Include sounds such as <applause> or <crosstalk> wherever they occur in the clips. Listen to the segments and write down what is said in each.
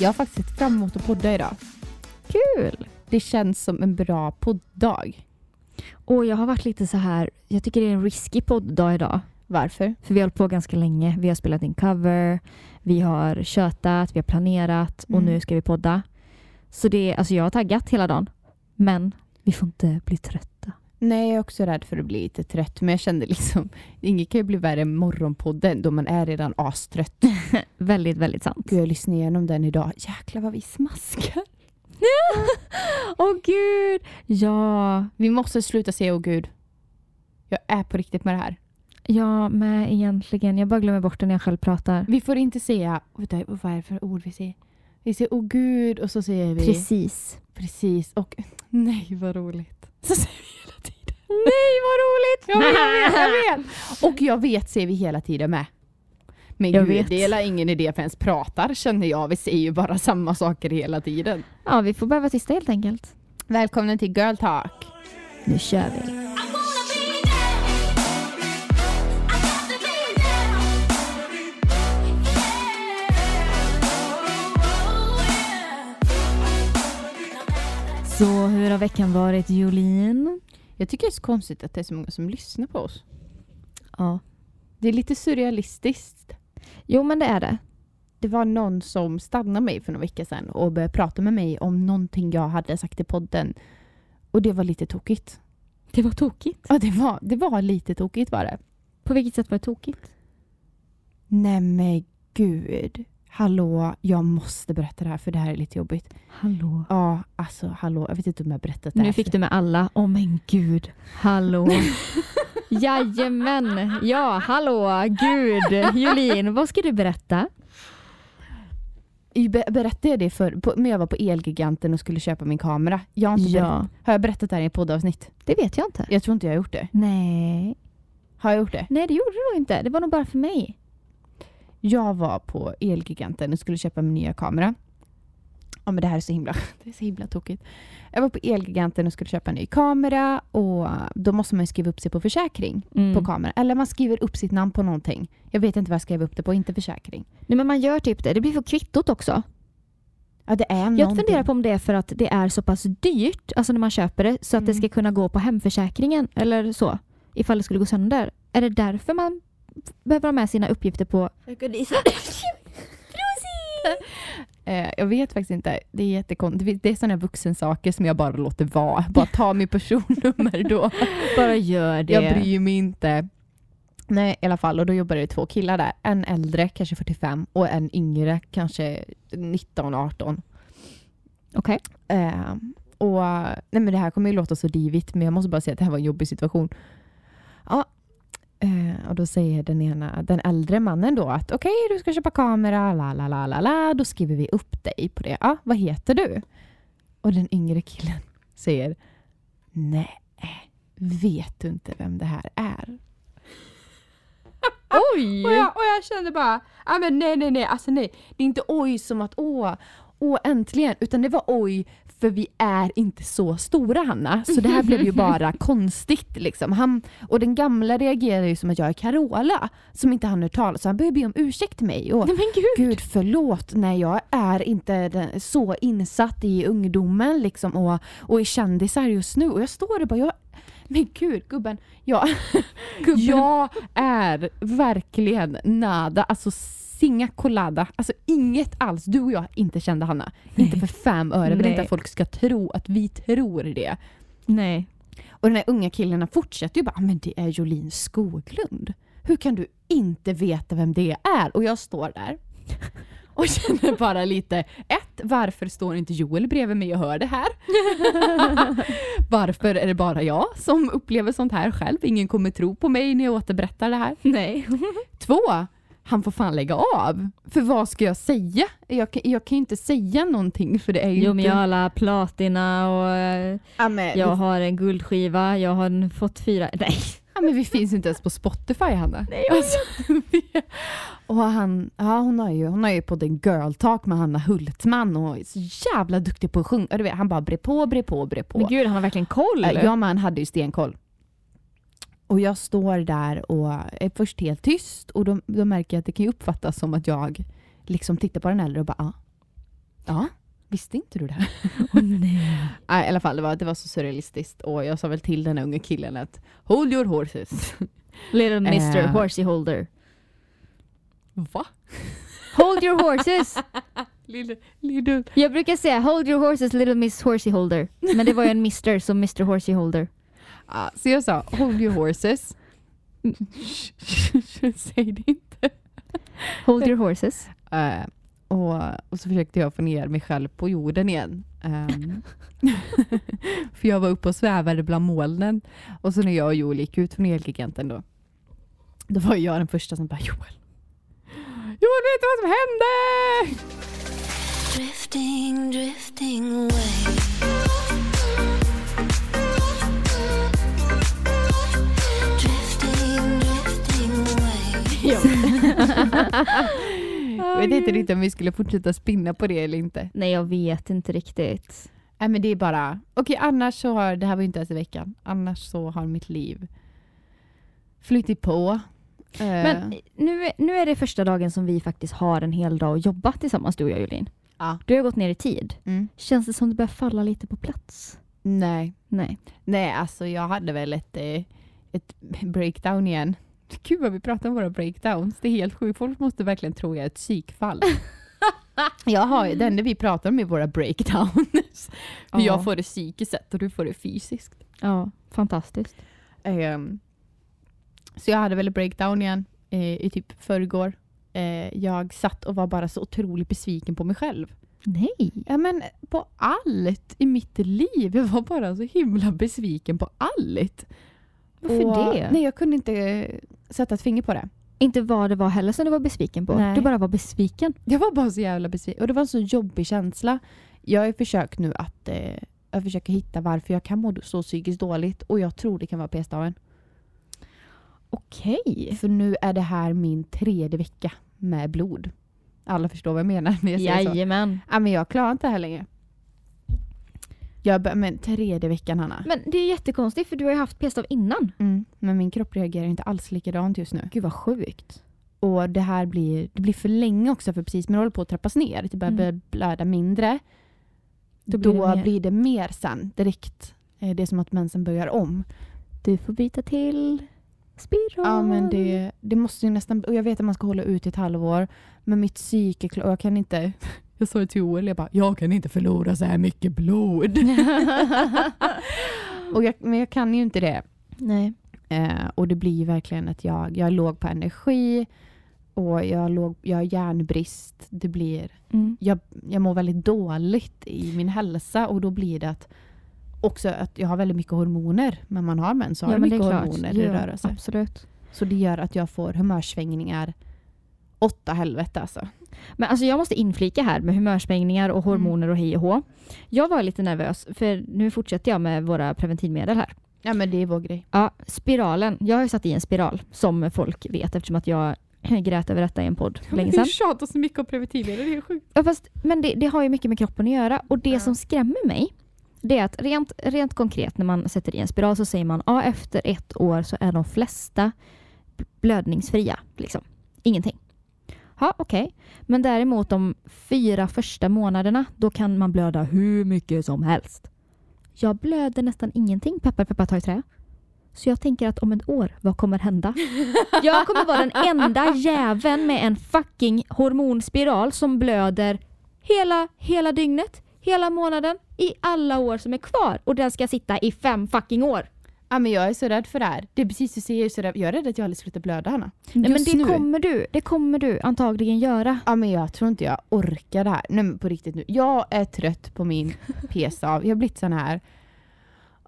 Jag har faktiskt sett fram emot att podda idag. Kul! Det känns som en bra podddag. Och jag har varit lite så här, jag tycker det är en risky podddag idag. Varför? För vi har hållit på ganska länge. Vi har spelat in cover, vi har tjötat, vi har planerat och Mm. nu ska vi podda. Så det alltså jag har taggat hela dagen. Men vi får inte bli trötta. Nej, jag är också rädd för att bli lite trött. Men jag kände liksom, inget kan ju bli värre än morgonpodden då man är redan astrött. <laughs> väldigt, väldigt sant. Gud, jag lyssnade igenom den idag. Jäklar vad vi smaskar. <laughs> Åh gud! Ja, Vi måste sluta säga åh gud. Jag är på riktigt med det här. ja med egentligen. Jag bara glömmer bort det när jag själv pratar. Vi får inte säga, vad är det för ord vi säger? Vi säger åh gud och så säger vi Precis. precis och nej vad roligt. Så säger vi hela tiden. Nej vad roligt! Jag vet, jag vet, jag vet. Och jag vet säger vi hela tiden med. Men Jag gud, vet. det är ingen idé för ens pratar känner jag. Vi säger ju bara samma saker hela tiden. Ja, vi får behöva tysta helt enkelt. Välkommen till Girl Talk. Nu kör vi. Så hur har veckan varit Jolin? Jag tycker det är så konstigt att det är så många som lyssnar på oss. Ja. Det är lite surrealistiskt. Jo men det är det. Det var någon som stannade mig för några veckor sedan och började prata med mig om någonting jag hade sagt i podden. Och det var lite tokigt. Det var tokigt. Ja, det var, det var lite tokigt var det. På vilket sätt var det tokigt? Nej men gud. Hallå, jag måste berätta det här för det här är lite jobbigt. Hallå. Ja, alltså hallå. Jag vet inte om jag har berättat det här. Nu fick du med alla. Åh men gud. Hallå. <laughs> Jajamän. Ja, hallå. Gud. Jolin, vad ska du berätta? Be- Berättade jag det för, på, när jag var på Elgiganten och skulle köpa min kamera? Jag har, inte berätt, Ja, har jag berättat det här i ett poddavsnitt? det vet jag inte. Jag tror inte jag har gjort det. Nej. Har jag gjort det? Nej, det gjorde du nog inte. Det var nog bara för mig. Jag var på Elgiganten och skulle köpa min nya kamera. Ja men det här är så himla, <laughs> det är så himla tokigt. Jag var på Elgiganten och skulle köpa en ny kamera och då måste man ju skriva upp sig på försäkring Mm. på kameran. Eller man skriver upp sitt namn på någonting. Jag vet inte vad jag skrev upp det på, inte försäkring. Nej, men man gör typ det. Det blir för kvittot också. Ja det är Jag funderar på om det är för att det är så pass dyrt, alltså när man köper det, så att det Mm. ska kunna gå på hemförsäkringen eller så. Ifall det skulle gå sönder. Är det därför man behöver ha med sina uppgifter på... <laughs> Eh, jag vet faktiskt inte. Det är jättekonstigt. Det är sådana vuxensaker som jag bara låter vara. Bara ta mitt personnummer då. <laughs> Bara gör det. Jag bryr mig inte. Nej, i alla fall. Och då jobbade det två killar där. En äldre, kanske 45, och en yngre, kanske 19-18. Okej. Eh, och nej men det här kommer ju låta så divigt, men jag måste bara säga att det här var en jobbig situation. Eh, och då säger den ena, den äldre mannen då att okej, du ska köpa kamera, la la la la la, då skriver vi upp dig på det. Ja, vad heter du? Och den yngre killen <laughs> säger nej, vet du inte vem det här är? <laughs> Oj! Och jag, och jag kände bara, ah, men nej nej nej, alltså nej. Det är inte oj som att åh, åh äntligen, utan det var oj för vi är inte så stora Hanna. Så det här blev ju bara <laughs> konstigt liksom. Han, och den gamla reagerar ju som att jag är Carola som inte han hört talas Så han börjar be om ursäkt till mig. Och, Nej men gud! Gud förlåt, nej jag är inte den, så insatt i ungdomen liksom och, och i kändisar just nu. Och jag står där bara, jag, men gud gubben, jag, <laughs> Gubben. jag är verkligen nada, alltså singa colada, alltså inget alls. Du och jag inte kände Hanna. Inte för fem öre, vill Nej. inte att folk ska tro att vi tror det. Nej. Och den här unga killen fortsätter ju bara, "Ah, men det är Jolin Skoglund. Hur kan du inte veta vem det är? Och jag står där <laughs> och känner bara lite, ett, varför står inte Joel bredvid mig och hör det här? <laughs> varför är det bara jag som upplever sånt här själv? Ingen kommer tro på mig när jag återberättar det här. Nej. <laughs> Två, han får fan lägga av. För vad ska jag säga? Jag, kan- jag kan ju inte säga någonting för det är ju Jo men inte... jag har alla platina och eh, Ja, men, jag har en guldskiva, jag har fått fyra... Nej. Ja, men vi finns inte ens på Spotify Hanna. Alltså, vi- <laughs> och han, ja, hon, har ju, hon har ju podden Girl Talk med Hanna Hultman och är så jävla duktig på att sjunga. Du vet, han bara bre på, bre på, bre på. Men gud han har verkligen koll. Äh, Jag med han hade ju stenkoll. Och jag står där och är först helt tyst och då, då märker jag att det kan uppfattas som att jag liksom tittar på den äldre och bara ah. Ja, visste inte du det? <laughs> Åh nej. Nej, i alla fall, det var, det var så surrealistiskt. Och jag sa väl till den unga killen att hold your horses. <laughs> Little Mr Eh. Horsey Holder. Va? Hold your horses! <laughs> Lille, lille. Jag brukar säga hold your horses little miss horsey holder. Men det var ju en mister som Mr Horsey Holder. Ja, så jag sa hold your horses. Säg det inte. Hold your horses. Eh, och, och så försökte jag få ner mig själv på jorden igen. Ehm, <laughs> för jag var uppe och svävade bland molnen. Och så när jag och Joel gick ut från Elgiganten då. Då var jag den första som bara Joel. Joel vet du vad som hände? Drifting, drifting away. Drifting, drifting away. <laughs> <laughs> Jag vet inte riktigt om vi skulle fortsätta spinna på det eller inte. Nej jag vet inte riktigt. Nej men det är bara, okej annars så har, det här var ju inte ens i veckan, annars så har mitt liv flyttit på. Eh, Men nu, nu är det första dagen som vi faktiskt har en hel dag att jobba tillsammans du och jag Julin. ja. Du har gått ner i tid. mm. Känns det som det börjar falla lite på plats? Nej. Nej. Nej, alltså jag hade väl ett, eh, ett breakdown igen. Gud vad vi pratar om våra breakdowns. Det är helt sjukt. Folk måste verkligen tro jag är ett psykfall. <laughs> jag har det enda vi pratar om är våra breakdowns. Ja. Jag får det psykiskt sett och du får det fysiskt. Ja, fantastiskt. Ehm, så jag hade väl breakdown igen eh, i typ förrgår. Eh, jag satt och var bara så otroligt besviken på mig själv. Nej. Ja men på allt i mitt liv. Jag var bara så himla besviken på allt. Varför Och- det? Nej, jag kunde inte eh, sätta ett finger på det. Inte vad det var heller som du var besviken på. Nej. Du bara var besviken. Jag var bara så jävla besviken. Och det var en så jobbig känsla. Jag har försökt nu att eh, jag försöker hitta varför jag kan må så psykiskt dåligt. Och jag tror det kan vara p-staven. Okej. För nu är det här min tredje vecka med blod. Alla förstår vad jag menar när jag säger så. Jajamän. Ja, men jag klarar inte det här längre. Jag bör, men tredje veckan Hanna. Men det är jättekonstigt för du har ju haft p-stav innan. Mm, men min kropp reagerar inte alls likadant just nu. Gud vad sjukt. Och det här blir, det blir för länge också för precis när det håller på att trappas ner, det börjar Mm. blöda mindre. Då Då, blir det mer. blir det mer sen direkt. Eh, Det är som att mensen börjar om. Du får byta till spiral. Ja men det, det måste ju nästan, och jag vet att man ska hålla ut i ett halvår. Men mitt psyke, och jag kan inte, jag sa det till Joel, jag bara, jag kan inte förlora så här mycket blod. <laughs> och jag, men jag kan ju inte det. Nej. Eh, och det blir ju verkligen att jag, jag är låg på energi och jag, är låg, jag har järnbrist. Det blir, Mm. jag, jag mår väldigt dåligt i min hälsa och då blir det att också att jag har väldigt mycket hormoner. Men man har mens så har Ja, du men det mycket hormoner i Ja, rörelse. Absolut. Så det gör att jag får humörsvängningar åtta helvete alltså. Men alltså jag måste inflika här med humörsvängningar och hormoner och hej och hå. Jag var lite nervös för nu fortsätter jag med våra preventivmedel här. Ja men det är vår grej. Ja, spiralen. Jag har ju satt i en spiral som folk vet eftersom att jag <laughs> grät över detta i en podd länge sedan. tjatar så mycket om preventivmedel, det är sjukt. Ja, fast, men det, det har ju mycket med kroppen att göra och det Ja. som skrämmer mig det är att rent, rent konkret när man sätter i en spiral så säger man ja efter ett år så är de flesta blödningsfria. Liksom. Ingenting. Ja, okej. Men däremot de fyra första månaderna då kan man blöda hur mycket som helst. Jag blöder nästan ingenting, peppar peppar ta i trä. Så jag tänker att om ett år, vad kommer hända? <laughs> Jag kommer vara den enda jäveln med en fucking hormonspiral som blöder hela, hela dygnet, hela månaden, i alla år som är kvar. Och den ska sitta i fem fucking år. Ja men jag är så rädd för det här. Det är precis det jag är så rädd. Jag är rädd att jag aldrig slutar blöda Hanna. Nej, men det nu. kommer du, det kommer du antagligen göra. Ja men jag tror inte jag orkar det här. Nej men på riktigt nu. Jag är trött på min <laughs> p-stav. Jag har blivit sån här.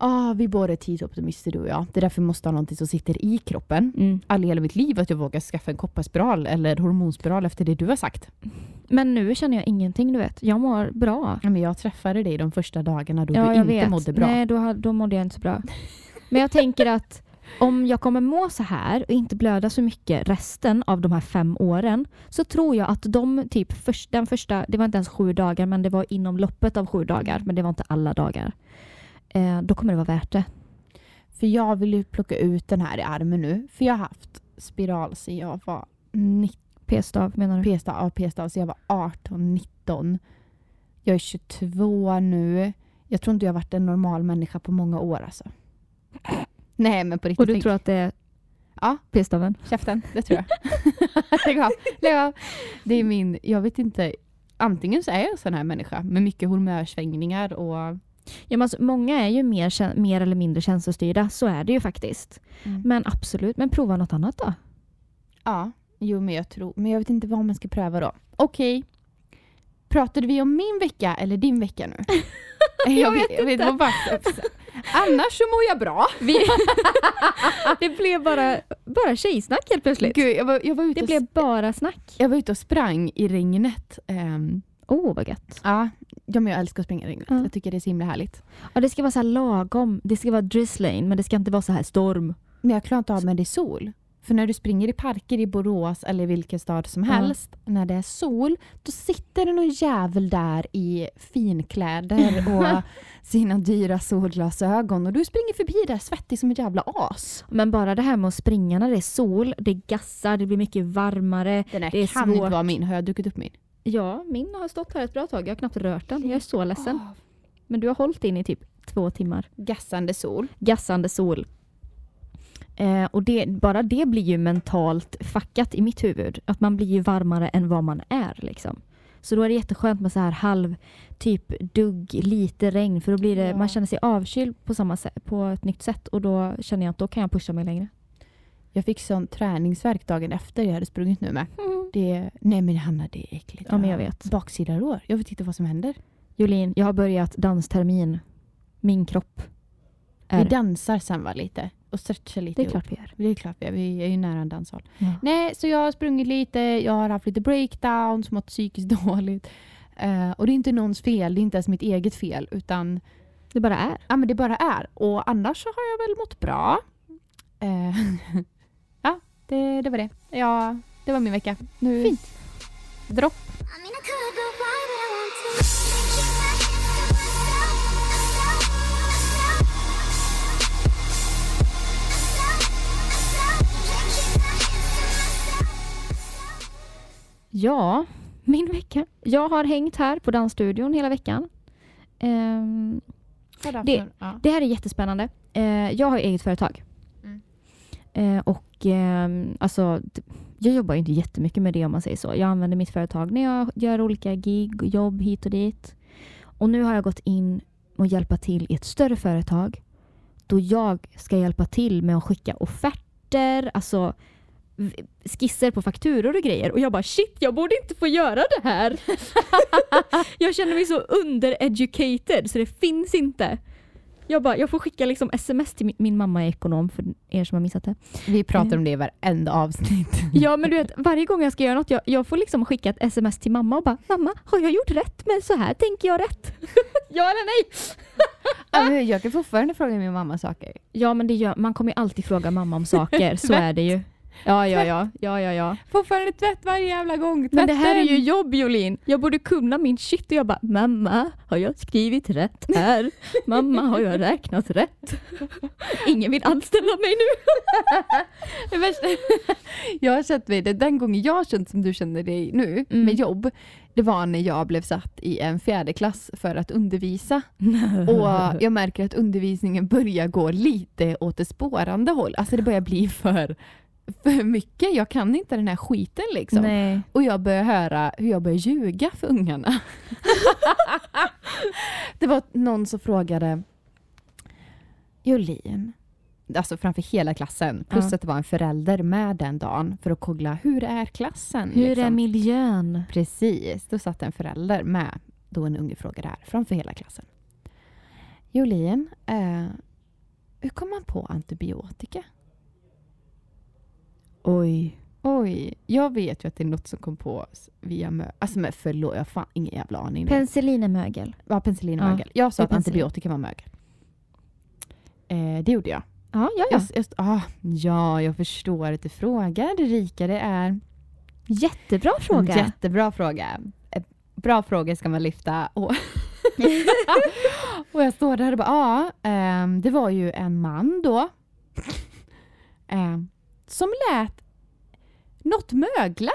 Ah, vi båda är tidsoptimister du och jag. Det är därför vi måste ha någonting som sitter i kroppen. Mm. I hela mitt liv att jag vågar skaffa en kopparspiral eller hormonspiral efter det du har sagt. Men nu känner jag ingenting, du vet. Jag mår bra. Ja, men jag träffade dig de första dagarna då ja, du inte vet. mådde bra. Nej, då, då mådde jag inte så bra. <laughs> Men jag tänker att om jag kommer må så här och inte blöda så mycket resten av de här fem åren så tror jag att de typ först, den första, det var inte ens sju dagar men det var inom loppet av sju dagar men det var inte alla dagar. Eh, då kommer det vara värt det. För jag vill ju plocka ut den här i armen nu. För jag har haft spiral sedan jag var 19 P-stav menar du? p-stav, ja, p-stav så jag var 18, 19. Jag är 22 nu. Jag tror inte jag har varit en normal människa på många år alltså. Nej men på riktigt. Och du tänk- tror att det är Ja. p-staven? Käften, det tror jag. <laughs> Lägg av, lägg av. Det är min, jag vet inte. Antingen så är jag en sån här människa med mycket humörsvängningar och... Ja, men alltså, många är ju mer, mer eller mindre känslostyrda, så är det ju faktiskt. Men absolut, men prova något annat då. Ja, jo men jag tror, men jag vet inte vad man ska pröva då. Okej. Pratade vi om min vecka eller din vecka nu? <laughs> Jag vet jag vet inte. bara, Annars så mår jag bra. <laughs> Det blev bara, bara tjejsnack helt plötsligt. Gud, jag, var, jag, var ute Det blev bara snack. jag var ute och sprang i regnet. Ehm, Åh, oh, vad gött. ja, ja, men jag älskar att springa i regnet. Ja. Jag tycker det är så himla härligt. Ja, det ska vara så här lagom. Det ska vara drizzling, men det ska inte vara så här storm. Men jag klarar inte av med det är sol. För när du springer i parker i Borås eller vilken stad som helst, när det är sol, då sitter det någon jävel där i finkläder <laughs> och sina dyra solglasögon och du springer förbi där svettig som ett jävla as. Men bara det här med att springa när det är sol, det gassar, det blir mycket varmare. Den här Det är kan svårt. inte vara min. Har jag druckit upp min? Ja, min har stått här ett bra tag. Jag har knappt rört den. Jag är så ledsen. Men du har hållit in i typ två timmar. Gassande sol. Gassande sol. Eh, och det, bara det blir ju mentalt fuckat i mitt huvud. Att man blir ju varmare än vad man är. Liksom. Så då är det jätteskönt med så här halv, typ dugg, lite regn. För då blir det, Ja. man känner sig avkyld på, samma sätt, på ett nytt sätt. Och då känner jag att då kan jag pusha mig längre. Jag fick sån träningsvärk dagen efter jag hade sprungit nu med. Det, nej men Hanna det är äckligt. Ja, men jag vet. Baksida rår. Jag vet inte vad som händer. Jolin, jag har börjat danstermin. Min kropp Vi är... dansar sen va lite och stretchar lite. Det är klart vi gör. Det är klart vi är. Vi är ju nära en danshall. Ja. Nej, så jag har sprungit lite, jag har haft lite breakdowns, mått psykiskt <laughs> dåligt. Eh, och det är inte någons fel, det är inte ens mitt eget fel. Utan Det bara är. ja, men det bara är. Och annars så har jag väl mått bra. Eh, <laughs> ja, det, det var det. Ja, det var min vecka. Nu, Fint. Dropp. Ja, min vecka. Jag har hängt här på dansstudion hela veckan. Ehm, Det- ja. det här är jättespännande. Eh, jag har eget företag. Mm. Eh, och ehm, alltså, jag jobbar inte jättemycket med det om man säger så. Jag använder mitt företag när jag gör olika gig och jobb hit och dit. Och nu har jag gått in och hjälpa till i ett större företag då jag ska hjälpa till med att skicka offerter, alltså skisser på fakturor och grejer. Och jag bara shit, jag borde inte få göra det här. <laughs> jag känner mig så undereducated så det finns inte. Jag bara, jag får skicka liksom sms till min, min mamma är ekonom för er som har missat det. Vi pratar om det i varenda avsnitt. <laughs> Ja men du vet, varje gång jag ska göra något, jag, jag får liksom skicka ett sms till mamma och bara Mamma, har jag gjort rätt? Men så här tänker jag rätt. <laughs> ja eller nej? Jag kan fortfarande fråga min mamma saker. Ja men det gör, man kommer ju alltid fråga mamma om saker, så är det ju. Ja, ja, ja, ja, ja, ja. Fortfarande tvätt varje jävla gång. Men det här är Tvätten! ju jobb Jolin. Jag borde kunna min shit och jag bara Mamma, har jag skrivit rätt här? Mamma, har jag räknat rätt? Ingen vill anställa mig nu. <laughs> <laughs> Jag har känt mig, det den gången jag har känt som du känner dig nu Mm. med jobb, det var när jag blev satt i en fjärde klass för att undervisa. <laughs> Och jag märker att undervisningen börjar gå lite åt det spårande håll. Alltså det börjar bli för, för mycket. Jag kan inte den här skiten liksom. Nej. Och jag börjar höra hur jag börjar ljuga för ungarna. <laughs> det var någon som frågade Jolin, alltså framför hela klassen, plus Ja. att det var en förälder med den dagen för att kolla hur är klassen? Hur liksom. är miljön? Precis, då satt en förälder med då en unge frågade här framför hela klassen. Jolin, eh, hur kom man på antibiotika? Oj. Oj, jag vet ju att det är något som kom på oss via mö... Alltså men förlåt, jag har fan ingen jävla aning. nu. Penicillin är mögel. Ja, penicillin och Ja, mögel. Jag sa det är att penicillin. antibiotika var mögel. Eh, det gjorde jag. Ja, ja, ja. Jag, jag, ah, ja, jag förstår att du frågar Erika. Det är Jättebra fråga. jättebra fråga. Eh, Bra fråga ska man lyfta. Och, <laughs> och jag står där och bara, ja, ehm, det var ju en man då <laughs> ehm, som lät något mögla.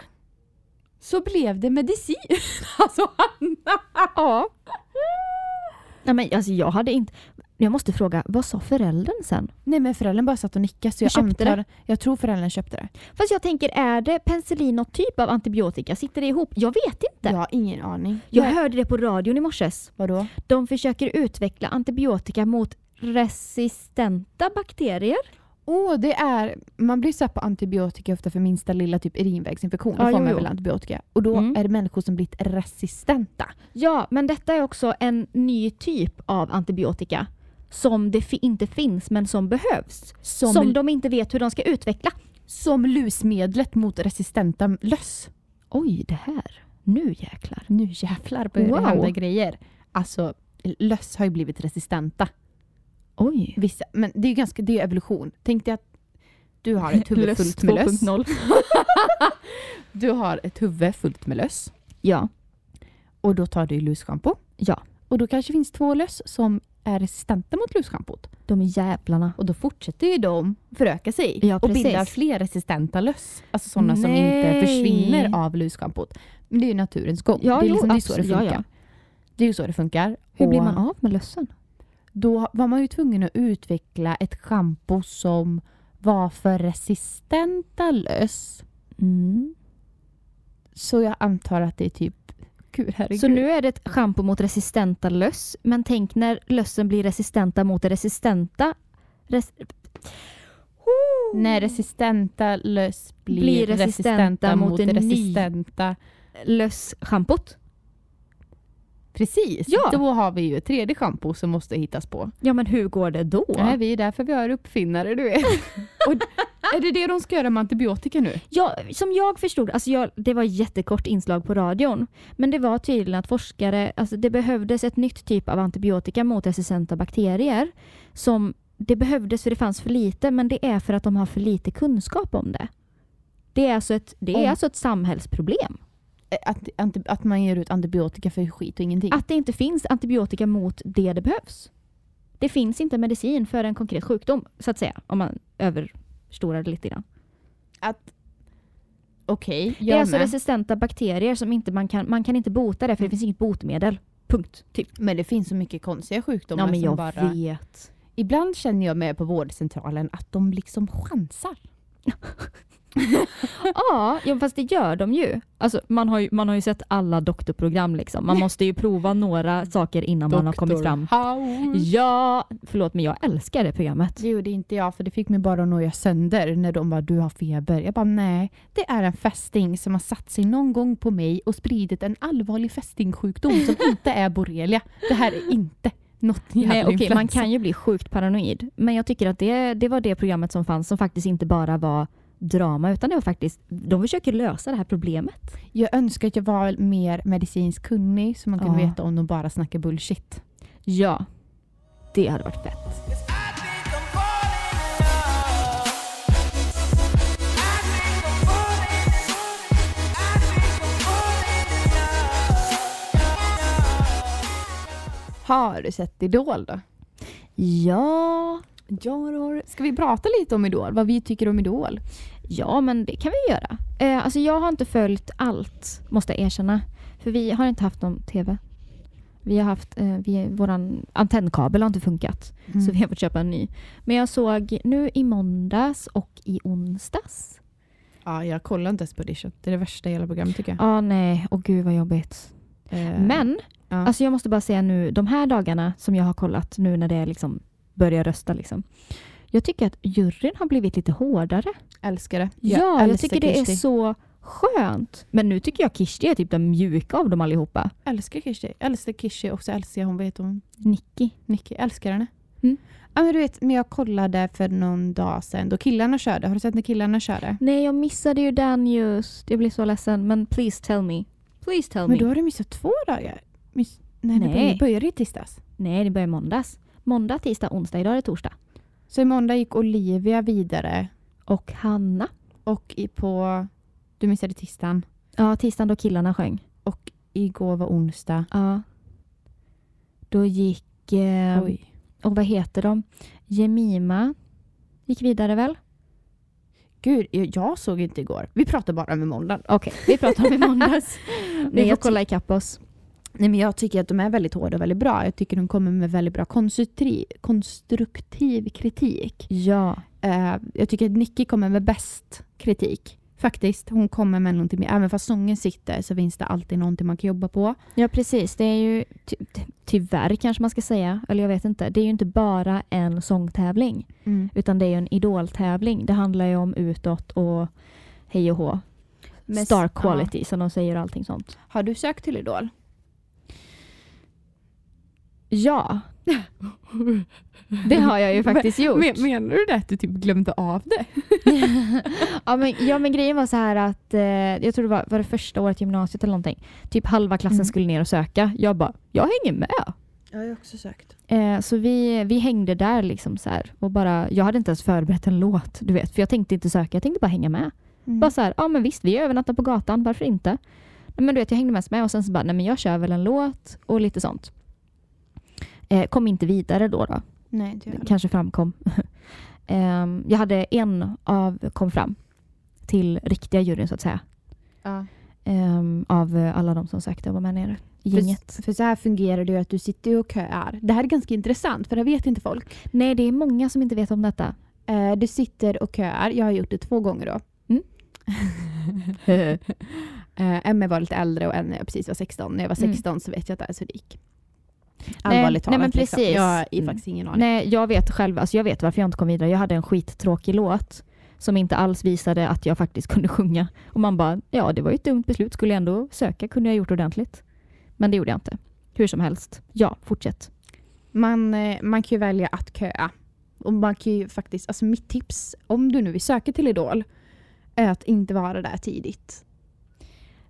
så blev det medicin. <laughs> alltså Hanna! Ja. <laughs> Nej, men alltså jag hade inte... Jag måste fråga, vad sa föräldern sen? Nej men föräldern bara satt och nickade så jag köpte antar, jag tror föräldern köpte det. Fast jag tänker, är det penicillin något typ av antibiotika? Sitter det ihop? Jag vet inte. Jag har ingen aning. Jag Nej. hörde det på radion i morses. Vadå? De försöker utveckla antibiotika mot resistenta bakterier. Åh, det är... Man blir satt på antibiotika ofta för minsta lilla typ urinvägsinfektion. Då Ja, får man jo. väl antibiotika. Och då Mm. är det människor som blivit resistenta. Ja, men detta är också en ny typ av antibiotika som det fi- inte finns men som behövs. Som, Som de inte vet hur de ska utveckla. som lusmedlet mot resistenta löss. Oj, det här. Nu jäklar. Nu jävlar börjar Wow. det hända grejer. Alltså, löss har ju blivit resistenta. Oj. Vissa, men det är ganska, det är evolution. Tänk dig att du har ett huvud fullt med löss. 2.0. <laughs> Du har ett huvud fullt med löss. Ja. Och då tar du lusschampo. Ja. Och då kanske finns två löss som är resistenta mot lusschampot. De jävlarna. Och då fortsätter ju de föröka sig Ja, och bildar fler resistenta löss. Alltså sådana som inte försvinner av lusschampot. Men det är ju naturens gång. Ja, det är, jo, liksom, det är så det absolut. Ja, funkar. ja. Det är ju så det funkar. Hur blir Och man av med lössen? Då var man ju tvungen att utveckla ett schampo som var för resistenta löss. Mm. Så jag antar att det är typ... Gud. Så nu är det ett schampo mot resistenta löss. Men tänk när lössen blir resistenta mot det resistenta... Res När resistenta löss blir, Blir resistenta, resistenta mot, mot det resistenta... lösschampot. Precis, Ja. då har vi ju ett tredje schampo som måste hittas på. Ja men hur går det då? Nej, vi är därför vi har uppfinnare, du vet. <laughs> Och är det det de ska göra med antibiotika nu? Ja, som jag förstod, alltså jag, det var ett jättekort inslag på radion, men det var tydligen att forskare, alltså det behövdes ett nytt typ av antibiotika mot resistenta bakterier. Som det behövdes för det fanns för lite, men det är för att de har för lite kunskap om det. Det är alltså ett, det är alltså ett samhällsproblem. Att, att man ger ut antibiotika för skit och ingenting. Att det inte finns antibiotika mot det det behövs. Det finns inte medicin för en konkret sjukdom, så att säga, om man överstorar det lite grann. Att, Okej, Det är alltså med. resistenta bakterier som inte man kan, man kan inte bota det för det finns inget botemedel. Punkt. Typ. Men det finns så mycket konstiga sjukdomar Ja men som jag bara... vet. Ibland känner jag mig på vårdcentralen att de liksom chansar. <laughs> <laughs> Ja, fast det gör de ju. Alltså, man, har ju man har ju sett alla doktorprogram liksom. Man måste ju prova några saker innan man har kommit fram. House. Ja, förlåt men jag älskar det programmet. Det gjorde inte jag för det fick mig bara att noja sönder när de bara du har feber. Jag bara nej, det är en fästing som har satt sig någon gång på mig och spridit en allvarlig fästingsjukdom som <laughs> inte är borrelia. Det här är inte något jävla Nej, okej, man kan ju bli sjukt paranoid. Men jag tycker att det, det var det programmet som fanns som faktiskt inte bara var drama utan det var faktiskt, de försöker lösa det här problemet. Jag önskar att jag var mer medicinskt kunnig så man kunde Ja. veta om de bara snackar bullshit. Ja, det hade varit fett. Har du sett Idol då? Ja, Jag har... Ska vi prata lite om Idol? Vad vi tycker om Idol? Ja men det kan vi göra. Eh, alltså jag har inte följt allt, måste jag erkänna. För vi har inte haft någon TV. Vi har haft, eh, vi, våran antennkabel har inte funkat. Mm. Så vi har fått köpa en ny. Men jag såg nu i måndags och i onsdags. Ja, jag kollar inte ens på Audition. Det är det värsta i hela programmet tycker jag. Ja, nej. Och gud vad jobbigt. Eh, Men, ja. alltså jag måste bara säga nu, de här dagarna som jag har kollat nu när det är liksom börjar rösta liksom. Jag tycker att juryn har blivit lite hårdare. älskar det. Ja, jag älskar tycker det är Kirsti. så skönt. Men nu tycker jag Kirsti är typ den mjuka av dem allihopa. älskar Kirsti. Älskar Kirsti och så älskar jag hon, vad heter hon? Nicky. Nicky. Älskar henne. Mm. Ja men du vet, men jag kollade för någon dag sedan då killarna körde. Har du sett när killarna körde? Nej, jag missade ju den just. Jag blir så ledsen. Men please tell me. Please tell Men me. då har du missat två dagar. Miss... Nej, det Nej. började- började i tisdags. Nej, det börjar måndags. Måndag, tisdag, onsdag. Idag är det torsdag. Så i måndag gick Olivia vidare Och Hanna. och i på... Du missade tisdagen. Ja, tisdagen då killarna sjöng. Och igår var onsdag. Ja. Då gick... Eh, Oj. och vad heter de? Jemima gick vidare väl? Gud, jag- såg inte igår. Vi pratar bara om imorgon. Okej, vi pratar om i måndags. Ni får kolla ikapp oss. Nej, men jag tycker att de är väldigt hårda och väldigt bra. Jag tycker de kommer med väldigt bra konstruktiv, kritik. Ja. Eh, jag tycker att Nicky kommer med bäst kritik. Faktiskt. Hon kommer med någonting mer. Även fast sången sitter så finns det alltid någonting man kan jobba på. ja, precis. Det är ju ty tyvärr kanske man ska säga, eller jag vet inte. Det är ju inte bara en sångtävling, utan det är ju en idoltävling. Det handlar ju om utåt och hej och hå. Star quality som de säger och allting sånt. Ja. Har du sökt till Idol? Ja. Det har jag ju <laughs> faktiskt gjort. Men, menar du det att du typ glömde av det? <laughs> ja, men, ja men grejen var så här att eh, jag tror det var, var det första året i gymnasiet eller någonting. Typ halva klassen Mm. skulle ner och söka. Jag bara, jag hänger med. Jag har också sökt. Eh, så vi, vi hängde där liksom så här och bara, jag hade inte ens förberett en låt, du vet. För jag tänkte inte söka, jag tänkte bara hänga med. Mm. Bara så här, ja men visst vi övernattar på gatan, varför inte? Men du vet jag hängde mest med och sen så bara, nej men jag kör väl en låt och lite sånt. Eh, kom inte vidare då då. Nej, Det kanske framkom. <laughs> Ehm, jag hade en av kom fram till riktiga juryn så att säga. Ja. Ehm, av eh, alla de som sökte och var med nere gänget. För, för så här fungerar det ju att du sitter och köar. Det här är ganska intressant för det vet inte folk. Nej, det är många som inte vet om detta. Eh, du sitter och köar. Jag har gjort det två gånger då. Mm. <laughs> eh, Emma var lite äldre och en jag precis var 16. När jag var Mm. 16 så vet jag att det är så det gick. Nej, Allvarligt nej, talat. men Liksom. precis. Jag har Mm. faktiskt ingen aning. Nej, jag vet själv, alltså jag vet varför jag inte kom vidare. Jag hade en skittråkig låt som inte alls visade att jag faktiskt <laughs> kunde sjunga. Och man bara, ja det var ju ett dumt beslut. Skulle jag ändå söka kunde jag gjort ordentligt. Men det gjorde jag inte. Hur som helst. Ja, fortsätt. Man, eh, man kan ju välja att köa. Och man kan ju faktiskt, alltså mitt tips om du nu vill söka till Idol är att inte vara där tidigt.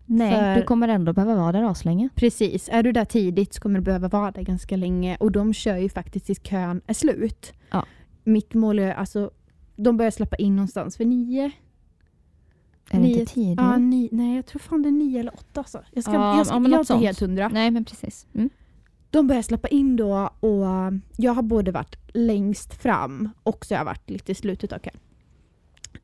Nej, För- du kommer ändå behöva vara där aslänge. Precis, är du där tidigt så kommer du behöva vara där ganska länge och de kör ju faktiskt tills kön är slut. Ja. Mitt mål är alltså, de börjar släppa in någonstans för nio. Är det Nio- inte tidigare? Ja, ni, nej, jag tror fan det är nio eller åtta. Alltså. Jag, ska, Ja, jag, ska, ja, jag är inte helt hundra. Nej, men precis. Mm. De börjar släppa in då och jag har både varit längst fram och så har jag varit lite i slutet av kön.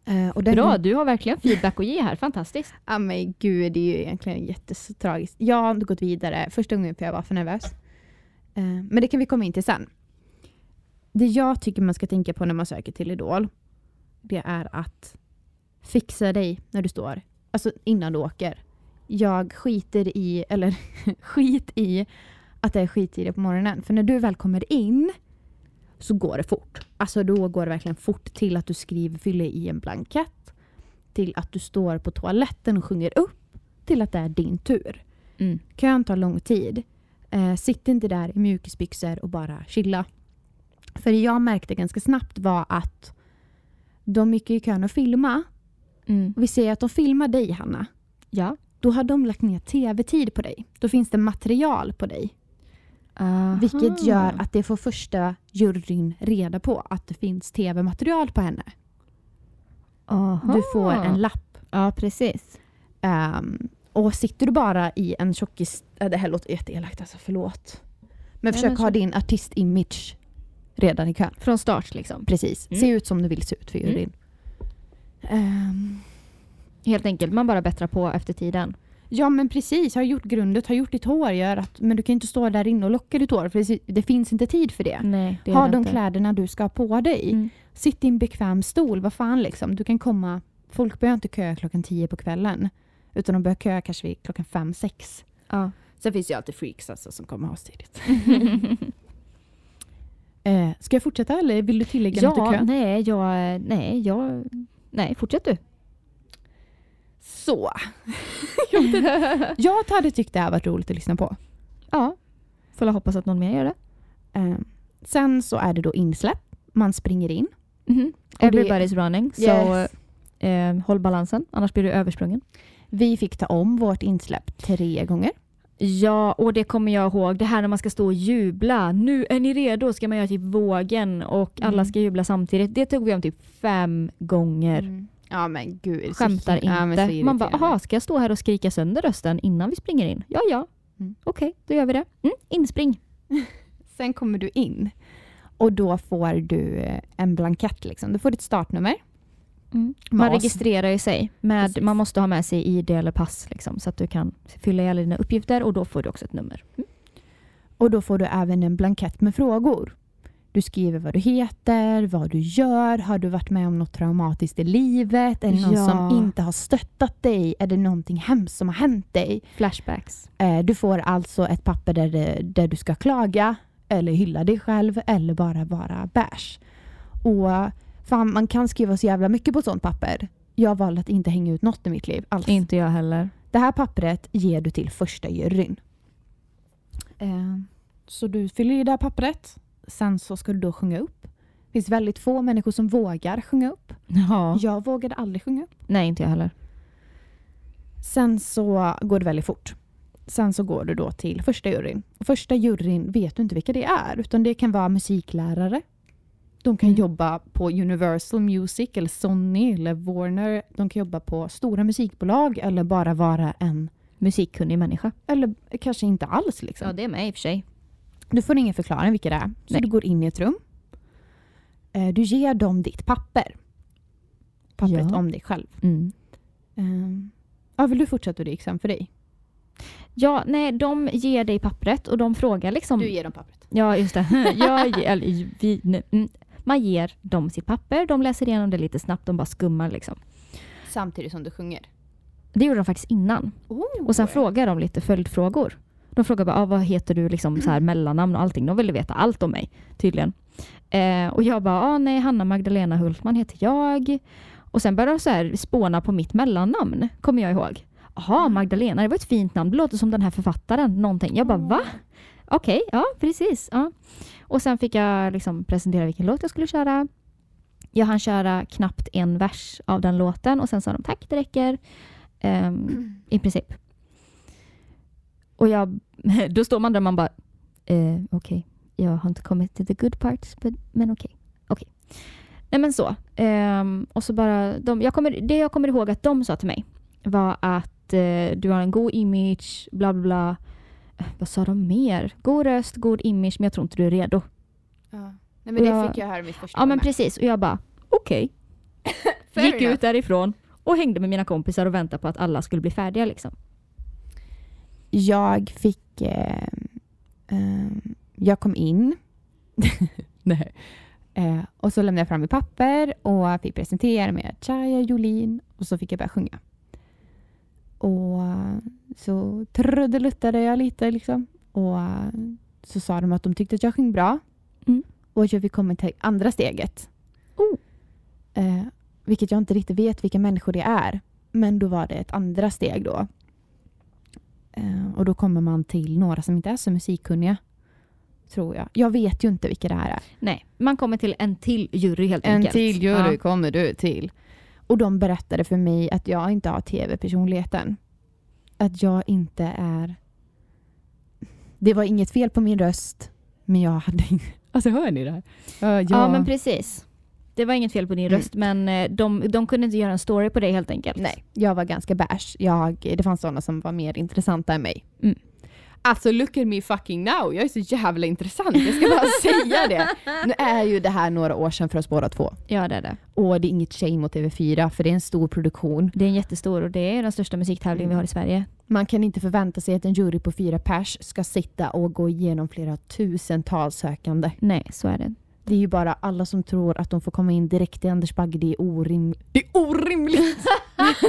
Eh, och den- Bra, du har verkligen feedback att ge här. Fantastiskt. Ja men gud, det är ju egentligen jättetragiskt. Jag har inte gått vidare. Första gången för jag var för nervös. Eh, Men det kan vi komma in till sen. Det jag tycker man ska tänka på när man söker till Idol, det är att fixa dig när du står, alltså innan du åker. Jag skiter i, eller <laughs> skit i att det är skittidigt på morgonen. För när du väl kommer in så går det fort. Alltså då går det verkligen fort till att du skriver, fyller i en blankett till att du står på toaletten och sjunger upp till att det är din tur. Mm. Kön tar lång tid. Eh, sitt inte där i mjukisbyxor och bara chilla. För det jag märkte ganska snabbt var att de gick i kön och filma. Mm. Och vi ser att de filmar dig Hanna. Ja. Då har de lagt ner tv-tid på dig. Då finns det material på dig. Vilket gör att det får första juryn reda på att det finns tv-material på henne. Aha. Du får en lapp Ja, precis. Ehm, och sitter du bara i en tjockis... Det här låter jätteelakt alltså, förlåt. Men Nej, försök men ha din artist-image redan i kön. Från start liksom. Precis. Mm. Se ut som du vill se ut för juryn. Ehm, Helt enkelt, man bara bättrar på efter tiden. Ja men precis, har gjort grundet, har gjort ditt hår. Gör att, men du kan inte stå där inne och locka ditt hår för det, det finns inte tid för det. Nej, det ha de inte. kläderna du ska ha på dig. Mm. Sitt i en bekväm stol, vad fan liksom. Du kan komma... Folk börjar inte köa klockan tio på kvällen. Utan de börjar köa kanske vid klockan fem, sex. Ja. Sen finns ju alltid freaks alltså som kommer astidigt. <laughs> Eh, ska jag fortsätta eller vill du tillägga något i ja, nej, jag, nej, jag, nej, fortsätt du. Så. <laughs> <laughs> jag hade tyckt det här varit roligt att lyssna på. Ja, får jag hoppas att någon mer gör det. Eh, sen så är det då insläpp. Man springer in. Mhm. det- Everybody's running, så Yes. eh, håll balansen, annars blir du översprungen. Vi fick ta om vårt insläpp tre gånger. Ja, och det kommer jag ihåg. Det här när man ska stå och jubla. Nu är ni redo, ska man göra typ vågen och alla Mm. ska jubla samtidigt. Det tog vi om typ fem gånger. Ja men gud. Skämtar ja, så inte. Man bara, aha, ska jag stå här och skrika sönder rösten innan vi springer in? Ja, ja. Mm. Okej, då gör vi det. Mm, inspring. <laughs> Sen kommer du in och då får du eh, en blankett. Liksom. Du får ditt startnummer. Mm. Man registrerar ju sig. Med, Precis. man måste ha med sig ID eller pass liksom, så att du kan fylla i alla dina uppgifter och då får du också ett nummer. Och då får du även en blankett med frågor. Du skriver vad du heter, vad du gör, har du varit med om något traumatiskt i livet? Är det någon Ja. som inte har stöttat dig? Är det någonting hemskt som har hänt dig? Flashbacks. Eh, Du får alltså ett papper där, där du ska klaga eller hylla dig själv eller bara vara bärs. Och fan, man kan skriva så jävla mycket på sånt papper. Jag valde att inte hänga ut något i mitt liv alls. Inte jag heller. Det här pappret ger du till första juryn. Eh, Så du fyller i det här pappret. Sen så ska du då sjunga upp. Det finns väldigt få människor som vågar sjunga upp. Ja. Jag vågade aldrig sjunga upp. Nej, inte jag heller. Sen så går det väldigt fort. Sen så går du då till första juryn. Första juryn vet du inte vilka det är, utan det kan vara musiklärare. De kan Mm. jobba på Universal Music eller Sony eller Warner. De kan jobba på stora musikbolag eller bara vara en, Musikkunnig människa. eller kanske inte alls liksom. Ja, det är med i och för sig. Du får ingen förklaring vilka det är. Så Nej. du går in i ett rum. Eh, Du ger dem ditt papper. Pappret Ja. om dig själv. Mm. Eh, Ja, vill du fortsätta hur det gick sen för dig? Ja, nej, de ger dig pappret och de frågar liksom... ger dem pappret. Ja, just det. <laughs> Jag, eller, vi, nej, mm. Man ger dem sitt papper, de läser igenom det lite snabbt, de bara skummar liksom. Samtidigt som du sjunger. Det gjorde de faktiskt innan. Och sen frågar de lite följdfrågor. De frågar bara, ah, vad heter du, liksom, så här, mellannamn och allting. De ville veta allt om mig, tydligen. Eh, och jag bara, ah, nej, Hanna Magdalena Hultman heter jag. Och sen började de så här spåna på mitt mellannamn, kommer jag ihåg. Jaha, Magdalena, det var ett fint namn. Det låter som den här författaren, någonting. Jag bara, va? Okej, ja precis. Ja. Och sen fick jag liksom presentera vilken låt jag skulle köra. Jag hann köra knappt en vers av den låten och sen sa de tack, det räcker. Ehm, I princip. Och jag, <laughs> då står man där och man bara, eh, okej, jag har inte kommit till the good parts, but, men okej. okej. Nej men så. Ehm, och så bara, de, jag kommer, det jag kommer ihåg att de sa till mig var att eh, du har en god image, bla bla bla. Eh, Vad sa de mer? God röst, god image, men jag tror inte du är redo. Ja. Nej, men det Jag- fick jag höra mitt första Ja men med. precis, och jag bara okej. <laughs> Fair Gick enough. ut därifrån och hängde med mina kompisar och väntade på att alla skulle bli färdiga liksom. Jag fick... Eh, eh, jag kom in. <laughs> Nej. Eh, och så lämnade jag fram mitt papper och fick presentera mig. Chaya Jolin. Och så fick jag börja sjunga. Och så trudeluttade jag lite liksom. Och så sa de att de tyckte att jag sjöng bra. Mm. Och att jag fick komma till andra steget. Oh. Eh, vilket jag inte riktigt vet vilka människor det är. Men då var det ett andra steg då. Eh, och då kommer man till några som inte är så musikkunniga. Tror jag. Jag vet ju inte vilka det här är. Nej, man kommer till en till jury helt En enkelt. till jury Ja. kommer du till. Och de berättade för mig att jag inte har tv-personligheten. Att jag inte är... Det var inget fel på min röst, men jag hade inte... <laughs> Alltså hör ni det här? Ja, Ja men precis. Det var inget fel på din Mm. röst men eh, de, de kunde inte göra en story på dig helt enkelt. Nej, jag var ganska bärs. Jag, det fanns sådana som var mer intressanta än mig. Mm. Alltså look at me fucking now, jag är så jävla intressant. Jag ska bara <laughs> säga det. Nu är ju det här några år sedan för oss båda två. Ja det är det. Och det är inget shame mot TV4 för det är en stor produktion. Det är en jättestor och det är den största musiktävlingen vi har i Sverige. Man kan inte förvänta sig att en jury på fyra pers ska sitta och gå igenom flera tusentals sökande. Nej, så är det. Det är ju bara alla som tror att de får komma in direkt i Anders Bagge. Det är orimligt. Det är orimligt!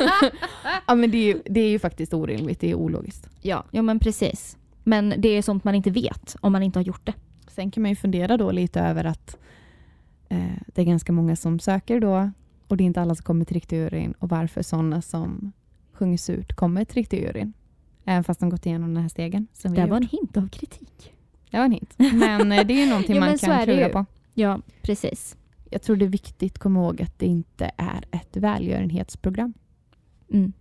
<laughs> ja men det är, ju, det är ju faktiskt orimligt. Det är ologiskt. Ja, ja men precis. Men det är sånt man inte vet om man inte har gjort det. Sen kan man ju fundera då lite över att eh, det är ganska många som söker då och det är inte alla som kommer till riktig juryn och varför sådana som sjunger surt kommer till riktig juryn. Även fast de gått igenom den här stegen. Som Det var en gjort. hint av kritik. det var en hint. Men eh, det är ju någonting <laughs> Ja, man kan klura på. Ja, precis. Jag tror det är viktigt att komma ihåg att det inte är ett välgörenhetsprogram. Mm.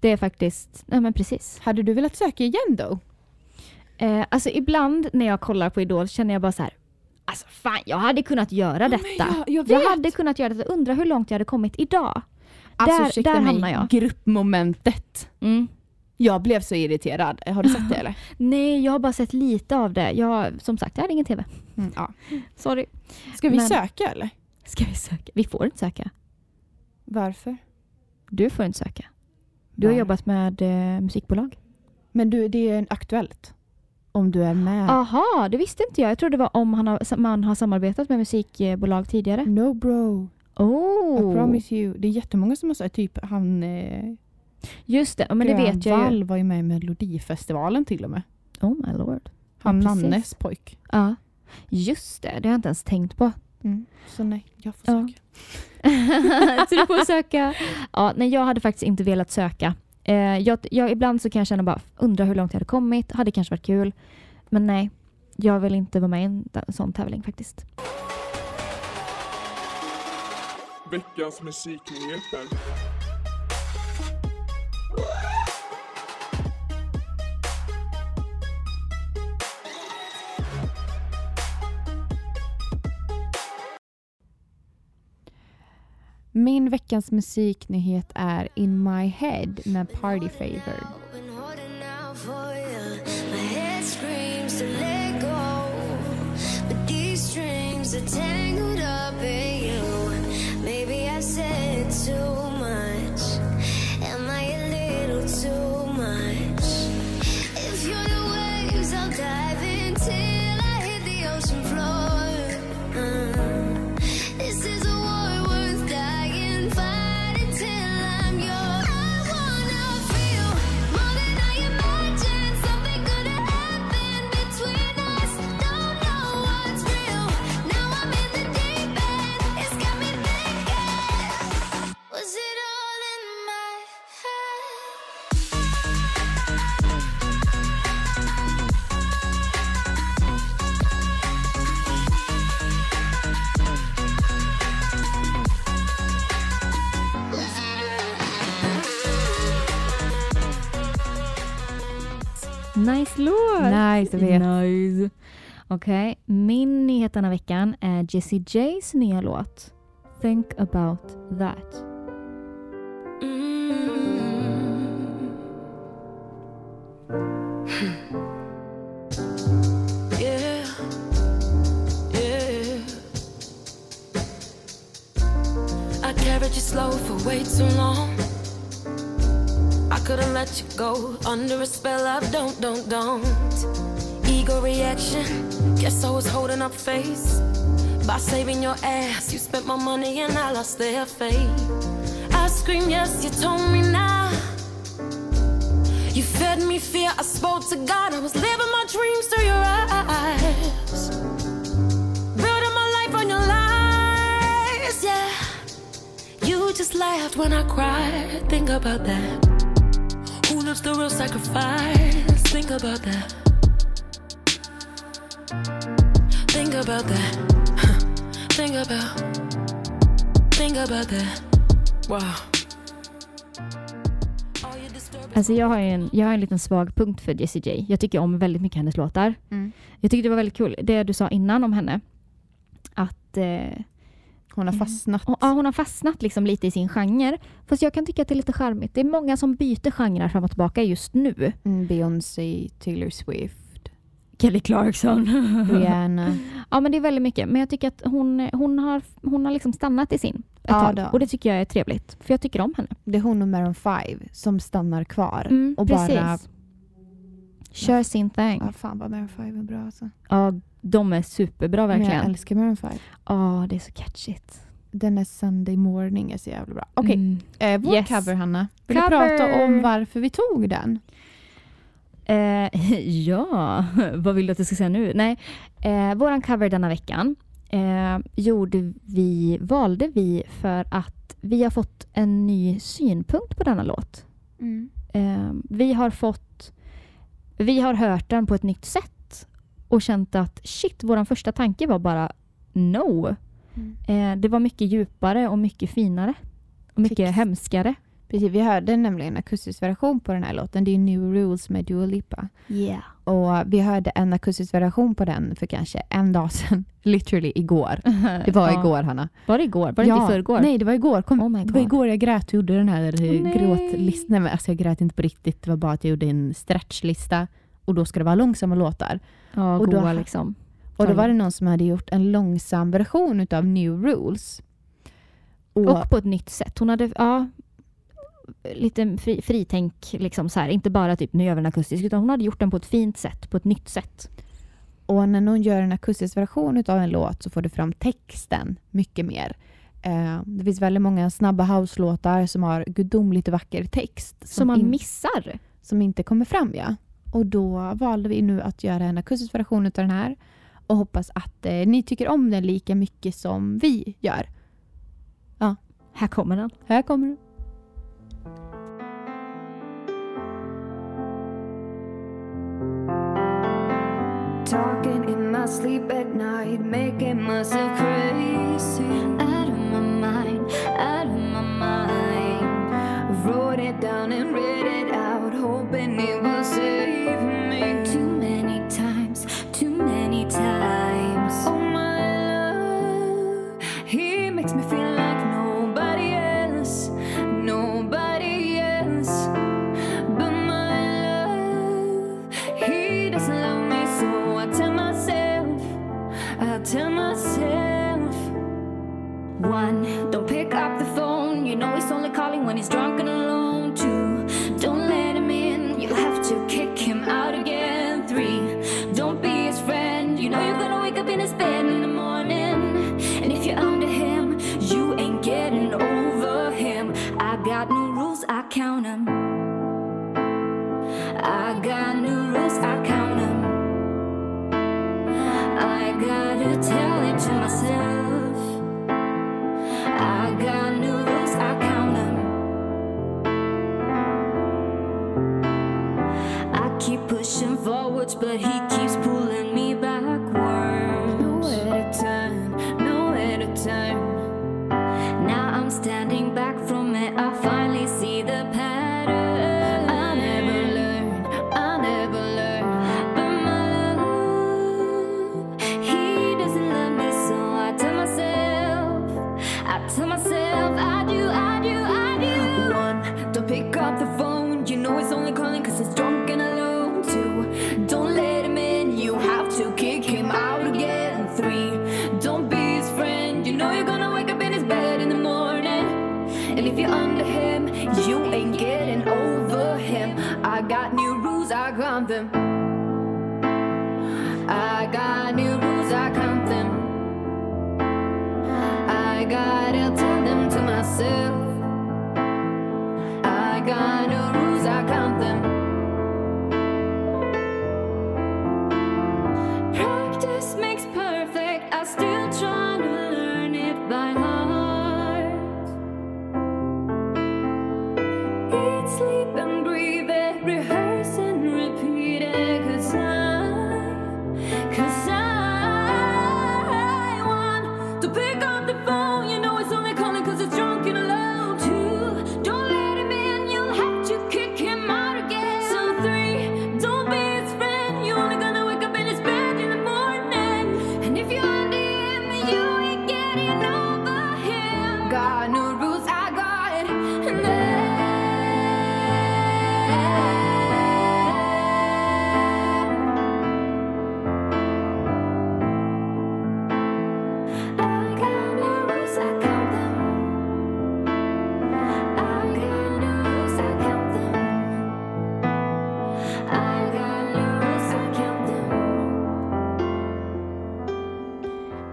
Det är faktiskt, nej men precis. Hade du velat söka igen då? Eh, alltså ibland när jag kollar på Idol känner jag bara så här. Alltså fan, jag hade kunnat göra detta. jag, jag Jag hade kunnat göra detta. Undrar hur långt jag hade kommit idag. Alltså, där- där mig, hamnar jag. Gruppmomentet. Mm. Jag blev så irriterad. Har du sett det <laughs> eller? Nej, jag har bara sett lite av det. Jag, som sagt, jag hade ingen TV. Mm, ja. Sorry. Ska vi Men- söka eller? Ska vi söka? Vi får inte söka. Varför? Du får inte söka. Du har Var- jobbat med eh, musikbolag. Men du, det är aktuellt. Om du är med. Aha, det visste inte jag. Jag trodde det var om han har, man har samarbetat med musikbolag tidigare. No bro. Oh, I promise you. Det är jättemånga som har sagt typ han eh, just det. Ja, Men det vet jag ju. Grönvall var ju med i Melodifestivalen till och med. Oh my lord. Han Ja. Nannes pojk. Ja, just det. Det har jag inte ens tänkt på. Så nej, jag får Ja. söka. så <laughs> du får söka. Ja, nej, jag hade faktiskt inte velat söka. Eh, jag, jag, ibland så kan jag känna bara, undra hur långt jag hade kommit. Hade kanske varit kul. Men nej, jag vill inte vara med i en sån tävling faktiskt. Veckans musiknyheter. Min veckans musiknyhet är In My Head med Party Favor. Nice låt! Nice, jag vet. Nice. Okej, min nyhet denna veckan är Jessie J's nya låt. Think about that. Yeah. I carried you slow for way too long. Couldn't let you go under a spell of don't, don't, don't. Ego reaction, guess I was holding up face. By saving your ass, you spent my money and I lost their faith. I scream, yes, you told me now. You fed me fear, I spoke to God. I was living my dreams through your eyes. Building my life on your lies, yeah. You just laughed when I cried. Think about that. Lives the real sacrifice? Think about that. Think about that. <laughs> Think about. Think about that. Wow. Alltså jag har en, jag har en liten svag punkt för Jessie J. Jag tycker om väldigt mycket hennes låtar. Mm. Jag tycker det var väldigt kul, det du sa innan om henne. Att eh, Hon har Mm. fastnat. hon, ja, hon har fastnat liksom lite i sin genre. Fast jag kan tycka att det är lite charmigt. Det är många som byter genrer fram och tillbaka just nu. Mm, Beyoncé, Taylor Swift, Kelly Clarkson. <laughs> Rihanna. ja men det är väldigt mycket. Men jag tycker att hon, hon har, hon har liksom stannat i sin ett Ja, tag. Och det tycker jag är trevligt. För jag tycker om henne. Det är hon och Maroon 5 som stannar kvar. Mm, och precis. bara... Kör sin thing. Ja, fan vad Maroon 5 är bra alltså. Ja, de är superbra Men verkligen. jag älskar Maroon 5. Ja, det är så catchigt. Den är Sunday morning är så jävla bra. Okej, Mm. eh, vår Yes. cover Hanna. Vill Cover! du prata om varför vi tog den? Eh, <laughs> ja, <laughs> vad vill du att jag ska säga nu? Nej, eh, våran cover denna veckan eh, gjorde vi, valde vi för att vi har fått en ny synpunkt på denna låt. Eh, vi har fått, vi har hört den på ett nytt sätt och känt att shit, våran första tanke var bara no. Mm. Eh, det var mycket djupare och mycket finare. Och mycket Text. hemskare. Precis, vi hörde nämligen en akustisk version på den här låten. Det är New Rules med Dua Lipa. Yeah. Och vi hörde en akustisk version på den för kanske en dag sedan. <laughs> Literally igår. Det var <laughs> Ja. igår Hanna. Var det igår? Var det inte i förrgår? Nej, det var igår. Kom, Oh det var igår jag grät och gjorde den här oh, gråtlistan. Nej, men alltså jag grät inte på riktigt. Det var bara att jag gjorde en stretchlista och då ska det vara långsamma låtar. Ja, Och då- goa liksom. Och då var det någon som hade gjort en långsam version utav New Rules. Och, Och på ett nytt sätt. Hon hade, ja, lite fri, fritänk, liksom så här. inte bara typ nu gör vi den akustisk, utan hon hade gjort den på ett fint sätt, på ett nytt sätt. och när någon gör en akustisk version av en låt så får du fram texten mycket mer. Eh, det finns väldigt många snabba house-låtar som har gudomligt vacker text. Som man in- missar. som inte kommer fram. Ja. Och då valde vi nu att göra en akustisk version av den här och hoppas att eh, ni tycker om den lika mycket som vi gör. Här kommer den. Här kommer den. Talking in my sleep at night, making myself crazy. Out of my mind, out of my mind. Wrote it down and read it out, hoping it will save count 'em. I got no rules, I count 'em. I gotta tell it to myself. I got no rules, I count 'em. I keep pushing forwards, but he keeps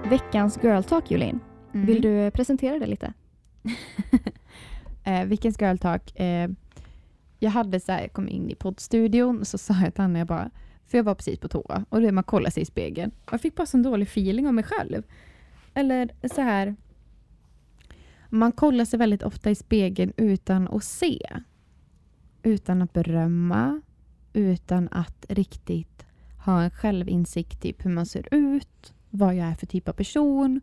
Veckans Girl Talk, Julin. Vill du presentera det lite? Eh, vilken girl talk. Eh, jag hade så här, kom in i poddstudion och så sa jag till Anna, jag bara, för jag var precis på toa och då är man kollar sig i spegeln. Och jag fick bara sån dålig feeling om mig själv. Eller så här, man kollar sig väldigt ofta i spegeln utan att se. Utan att berömma, utan att riktigt ha en självinsikt i hur man ser ut, vad jag är för typ av person.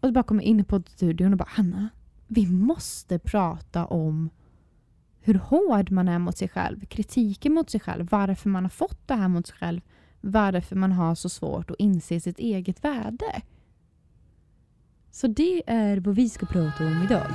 Och så bara kommer jag in i poddstudion och bara, Hanna, vi måste prata om hur hård man är mot sig själv, kritiken mot sig själv, varför man har fått det här mot sig själv, varför man har så svårt att inse sitt eget värde. Så det är vad vi ska prata om idag.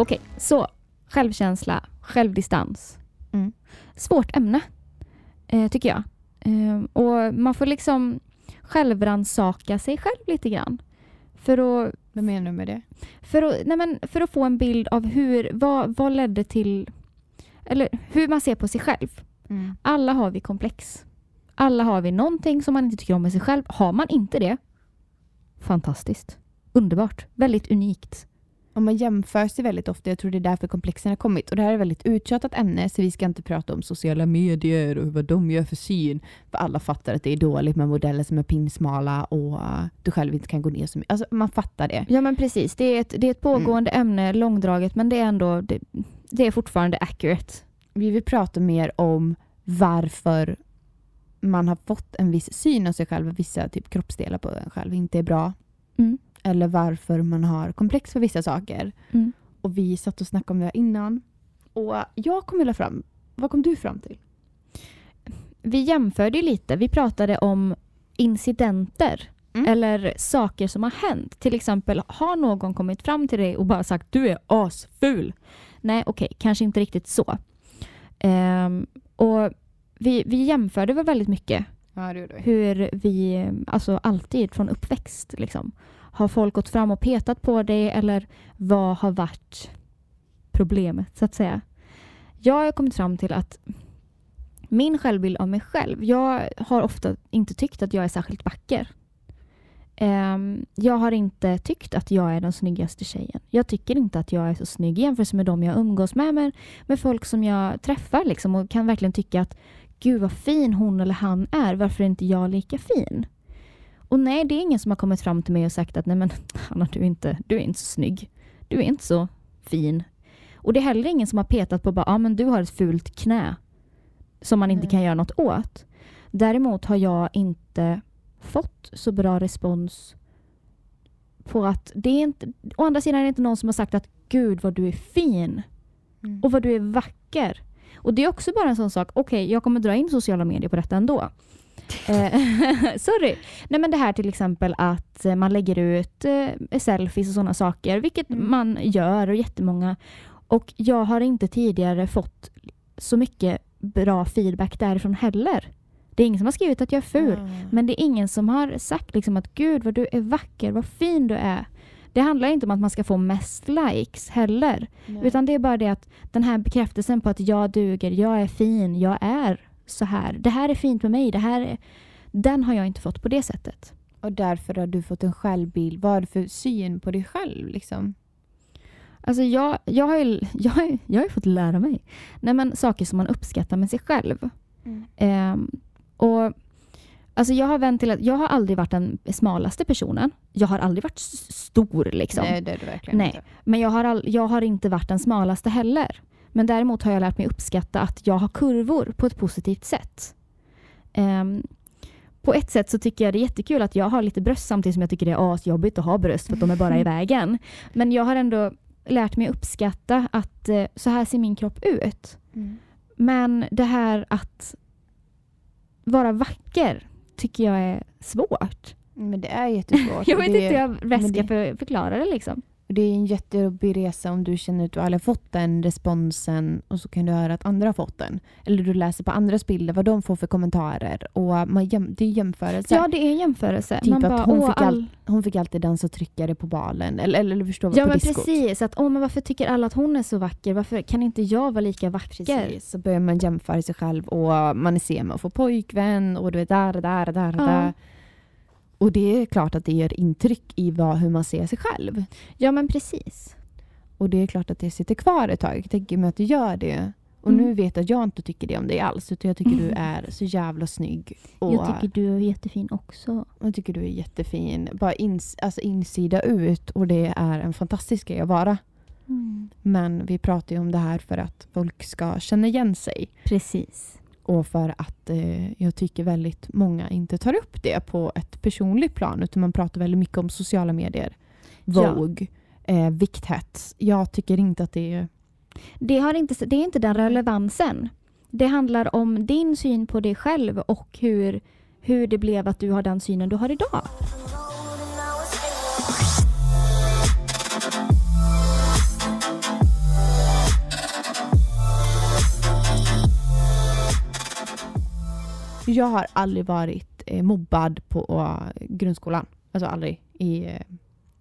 Okej, så självkänsla, självdistans. Mm. Svårt ämne, eh, tycker jag. Eh, och man får liksom självrannsaka sig själv lite grann. För att, Vad menar du med det? för att, nej men, för att få en bild av hur, vad, vad ledde till, eller hur man ser på sig själv. Mm. Alla har vi komplex. Alla har vi någonting som man inte tycker om med sig själv. Har man inte det, fantastiskt. Underbart. Väldigt unikt. Och man jämför sig väldigt ofta. Jag tror det är därför komplexen har kommit. Och det här är ett väldigt uttjatat ämne så vi ska inte prata om sociala medier och vad de gör för syn. För alla fattar att det är dåligt med modeller som är pinsmala och uh, du själv inte kan gå ner så mycket. Alltså man fattar det. Ja men precis. Det är ett, det är ett pågående ämne, långdraget, men det är ändå det, det är fortfarande accurate. Vi vill prata mer om varför man har fått en viss syn av sig själv och vissa typ kroppsdelar på en själv inte är bra. Mm. Eller varför man har komplex för vissa saker. Mm. Och vi satt och snackade om det innan. Och jag kom vilja fram. Vad kom du fram till? Vi jämförde lite. Vi pratade om incidenter Mm. eller saker som har hänt. Till exempel, har någon kommit fram till dig och bara sagt du är asful? Nej, okej, kanske inte riktigt så. Ehm, och vi, vi jämförde väl väldigt mycket Ja, det vi. hur vi, alltså alltid från uppväxt liksom. Har folk gått fram och petat på dig eller vad har varit problemet så att säga? Jag har kommit fram till att min självbild av mig själv, jag har ofta inte tyckt att jag är särskilt vacker. Ehm, jag har inte tyckt att jag är den snyggaste tjejen. Jag tycker inte att jag är så snygg i jämförelse med de jag umgås med, med, med folk som jag träffar liksom, och kan verkligen tycka att gud vad fin hon eller han är, varför är inte jag lika fin? Och nej, det är ingen som har kommit fram till mig och sagt att nej men Hanna, du är inte, du är inte så snygg. Du är inte så fin. Och det är heller ingen som har petat på bara, ja men du har ett fult knä som man inte Nej. kan göra något åt. Däremot har jag inte fått så bra respons på att det är inte, å andra sidan är det inte någon som har sagt att gud vad du är fin Mm. och vad du är vacker. Och det är också bara en sån sak, okej jag kommer dra in sociala medier på detta ändå. Eh, <laughs> sorry. Nej men det här till exempel att eh, man lägger ut eh, selfies och sådana saker, vilket Mm. man gör och jättemånga. Och jag har inte tidigare fått så mycket bra feedback därifrån heller. Det är ingen som har skrivit att jag är ful. Ah. Men det är ingen som har sagt liksom att gud vad du är vacker, vad fin du är. Det handlar inte om att man ska få mest likes heller. Nej. Utan det är bara det att den här bekräftelsen på att jag duger, jag är fin, jag är så här. Det här är fint med mig. Det här är, den har jag inte fått på det sättet. Och därför har du fått en självbild. Vad har du för syn på dig själv? Liksom? Alltså jag, jag, har ju, <laughs> jag, har, jag har fått lära mig Nej, men saker som man uppskattar med sig själv. Mm. Ehm, och alltså jag har vänt till att jag har aldrig varit den smalaste personen. Jag har aldrig varit stor liksom. Nej, det är du verkligen Nej. inte. Men jag har, all, jag har inte varit den smalaste heller. Men däremot har jag lärt mig uppskatta att jag har kurvor på ett positivt sätt. Ehm, på ett sätt så tycker jag det är jättekul att jag har lite bröst samtidigt som jag tycker det är asjobbigt att ha bröst för att de är bara i <laughs> vägen. Men jag har ändå lärt mig uppskatta att eh, så här ser min kropp ut. Mm. Men det här att vara vacker tycker jag är svårt. Men det är jättesvårt. <laughs> Jag vet det, inte hur jag bäst ska det- för, förklara det liksom. Det är en jättejobbig resa om du känner att du aldrig fått den responsen och så kan du höra att andra har fått den. Eller du läser på andras bilder vad de får för kommentarer. Och man jäm, det är jämförelser. Ja, det är en jämförelse. Typ Man att bara, hon fick all... Hon fick alltid dansa och tryckare på balen. Eller, eller, eller förstå vad Ja men diskot. precis, att åh, men varför tycker alla att hon är så vacker? Varför kan inte jag vara lika vacker? Precis, så börjar man jämföra sig själv och man är sen med att få pojkvän och du är där, där, där, Ja. där. Och det är klart att det gör intryck i vad, hur man ser sig själv. Ja men precis. Och det är klart att det sitter kvar ett tag. Jag tänker mig att det gör det. Och Mm. nu vet jag att jag inte tycker det om dig alls. Utan jag tycker du Mm. är så jävla snygg. Och Jag tycker du är jättefin också. jag tycker du är jättefin. Bara ins, alltså insida ut. Och det är en fantastisk grej att vara. Men vi pratar ju om det här för att folk ska känna igen sig. Precis. Och för att eh, jag tycker väldigt många inte tar upp det på ett personligt plan. Utan man pratar väldigt mycket om sociala medier. Ja. Vogue. Eh, vikthets. Jag tycker inte att det är... Det, har inte, det är inte den relevansen. Det handlar om din syn på dig själv och hur, hur det blev att du har den synen du har idag. Jag har aldrig varit eh, mobbad på eh, grundskolan. Alltså aldrig i eh,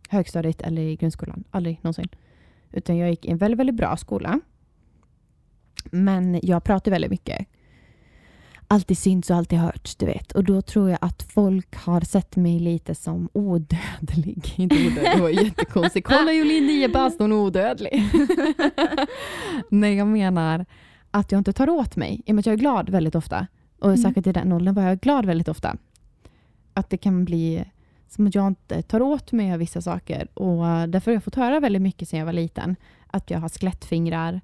högstadiet eller i grundskolan. Aldrig någonsin. Utan jag gick i en väldigt, väldigt bra skola. Men jag pratar väldigt mycket. Alltid synts och alltid hörts, du vet. Och då tror jag att folk har sett mig lite som odödlig. <laughs> Inte odödlig, det var jättekonstigt. Kolla Jolin, nio bast, hon är odödlig. <laughs> Nej, jag menar att jag inte tar åt mig. I och med att jag är glad väldigt ofta. Och Mm. säkert i den åldern var jag glad väldigt ofta. Att det kan bli som att jag inte tar åt mig av vissa saker. Och därför har jag fått höra väldigt mycket sedan jag var liten. Att jag har skelettfingrar,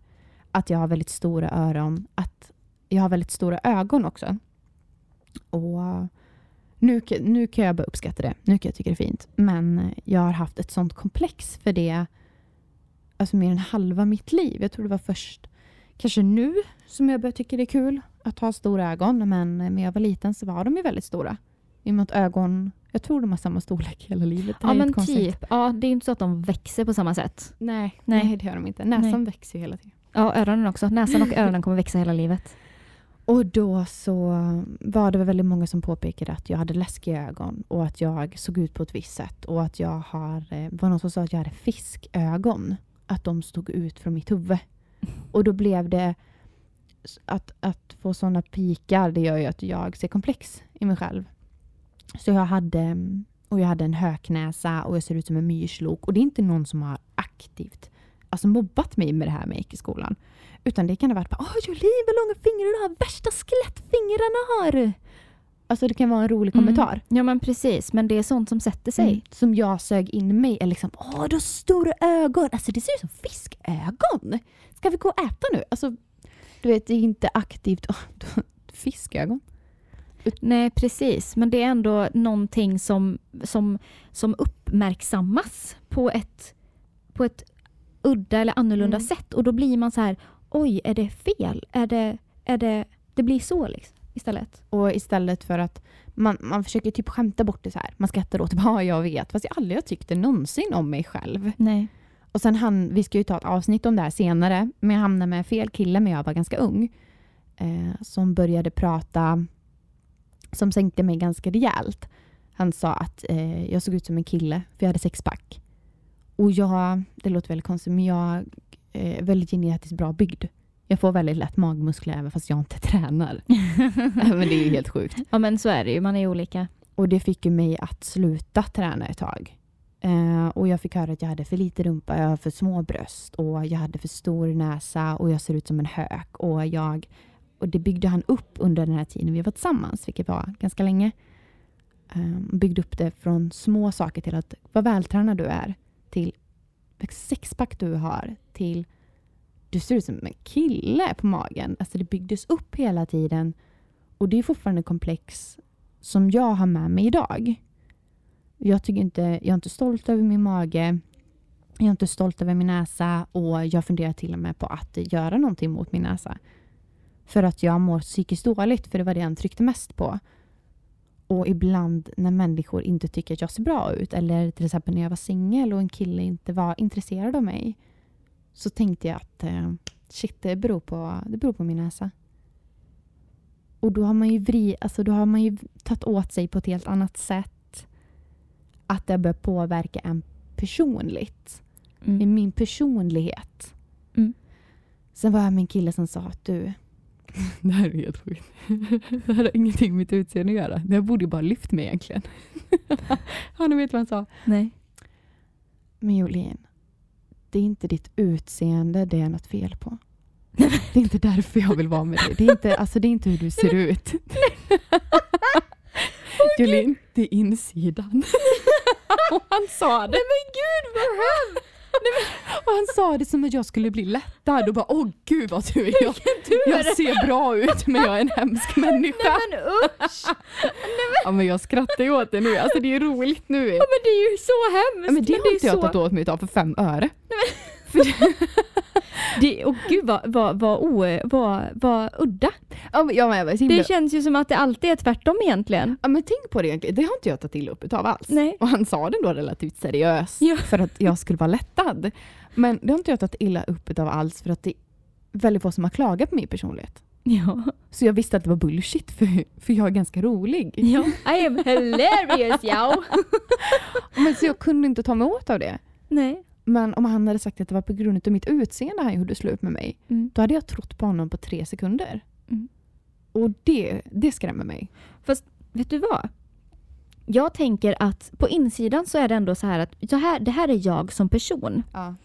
att jag har väldigt stora öron, att jag har väldigt stora ögon också. Och nu, nu kan jag börja uppskatta det. Nu kan jag tycka det är fint. Men jag har haft ett sånt komplex för det alltså mer än halva mitt liv. Jag tror det var först kanske nu som jag börjar tycka det är kul att ha stora ögon. Men när jag var liten så var de ju väldigt stora. I och med att ögon, jag tror de har samma storlek hela livet. Det Ja men typ. Ja, det är inte så att de växer på samma sätt. Nej, Nej. nej, det gör de inte. Näsan växer ju hela tiden. Ja, öronen också. Näsan och öronen kommer växa hela livet. Och då så var det väldigt många som påpekade att jag hade läskiga ögon och att jag såg ut på ett visst sätt och att jag har, eh, var någon som sa att jag hade fiskögon. Att de stod ut från mitt huvud. <laughs> Och då blev det att, att få sådana pikar, det gör ju att jag ser komplex i mig själv. Så jag hade, och jag hade en höknäsa och jag ser ut som en myrslok. Och det är inte någon som har aktivt alltså mobbat mig med det här med skolan. Utan det kan ha varit bara Åh Jolin vad långa fingrar du har, värsta skelettfingrarna har du! Alltså det kan vara en rolig kommentar. Mm. Ja men precis, men det är sånt som sätter sig. Mm. Som jag sög in mig. Är liksom, Åh du har stora ögon! Alltså det ser ut som fiskögon! Ska vi gå och äta nu? Alltså, du vet det är inte aktivt. <laughs> Fiskögon. Nej precis, men det är ändå någonting som, som, som uppmärksammas på ett, på ett udda eller annorlunda Mm. sätt och då blir man så här oj är det fel? Är det, är det, det blir så liksom istället. Och istället för att man, man försöker typ skämta bort det så här. Man skrattar åt det. <laughs> Ja, jag vet. Fast jag aldrig har tyckt det någonsin om mig själv. Nej. Och sen han, vi ska ju ta ett avsnitt om det här senare, men jag hamnade med fel kille när jag var ganska ung. Eh, som började prata, som sänkte mig ganska rejält. Han sa att eh, jag såg ut som en kille, för jag hade sexpack. Och jag, det låter väldigt konstigt, men jag är väldigt genetiskt bra byggd. Jag får väldigt lätt magmuskler även fast jag inte <laughs> tränar. <laughs> men det är ju helt sjukt. Ja men så är det ju, man är olika. Och det fick ju mig att sluta träna ett tag. Eh, och jag fick höra att jag hade för lite rumpa, jag har för små bröst och jag hade för stor näsa och jag ser ut som en hök. Och, jag, och det byggde han upp under den här tiden vi var tillsammans, vilket var ganska länge. Eh, byggde upp det från små saker till att vad vältränad du är, till vilket sexpack du har, till du ser ut som en kille på magen. Alltså det byggdes upp hela tiden. Och det är fortfarande komplex som jag har med mig idag. Jag, tycker inte, jag är inte stolt över min mage. Jag är inte stolt över min näsa och jag funderar till och med på att göra någonting mot min näsa. För att jag mår psykiskt dåligt, för det var det han tryckte mest på. Och ibland när människor inte tycker att jag ser bra ut, eller till exempel när jag var singel och en kille inte var intresserad av mig, så tänkte jag att eh, shit, det beror, på, det beror på min näsa. Och då har man ju vri, alltså då har man ju tagit åt sig på ett helt annat sätt. Att det bör påverka en personligt. Mm. I min personlighet. Mm. Sen var jag med en kille som sa att du, <laughs> det här är helt sjukt. Det här har ingenting med mitt utseende att göra. Det här borde ju bara lyft mig egentligen. <laughs> ja, ni vet vad han sa. Nej. Men Jolin, det är inte ditt utseende det är något fel på. Det är inte därför jag vill vara med dig. Det är inte, alltså, det är inte hur du ser ut. Jolin, det är insidan. <laughs> <laughs> och han sa det. men gud vad hemskt! Och han sa det som att jag skulle bli lättad och bara åh gud vad du är. Jag, jag ser bra ut men jag är en hemsk människa. Men usch! Ja men jag skrattar ju åt det nu. Alltså det är roligt nu. Ja, men det är ju så hemskt! Ja, men det har inte jag så... tagit åt mig av för fem öre. <laughs> Det, och gud vad, vad, vad, o, vad, vad udda. Ja men, ja, men, jag himla- Det känns ju som att det alltid är tvärtom egentligen. Ja men tänk på det egentligen, det har inte jag tagit illa upp utav alls. Nej. Och han sa det då relativt seriöst Ja. för att jag skulle vara lättad. Men det har inte jag tagit illa upp utav alls för att det är väldigt få som har klagat på min personlighet. Ja. Så jag visste att det var bullshit för, för jag är ganska rolig. ja. I am hilarious, yo! <laughs> Men så jag kunde inte ta mig åt av det. Nej. Men om han hade sagt att det var på grund av mitt utseende han gjorde slut med mig, Mm. då hade jag trott på honom på tre sekunder. Mm. Och det, det skrämmer mig. Vet du vad? Jag tänker att på insidan så är det ändå så här att så här, det här är jag som person. Ja.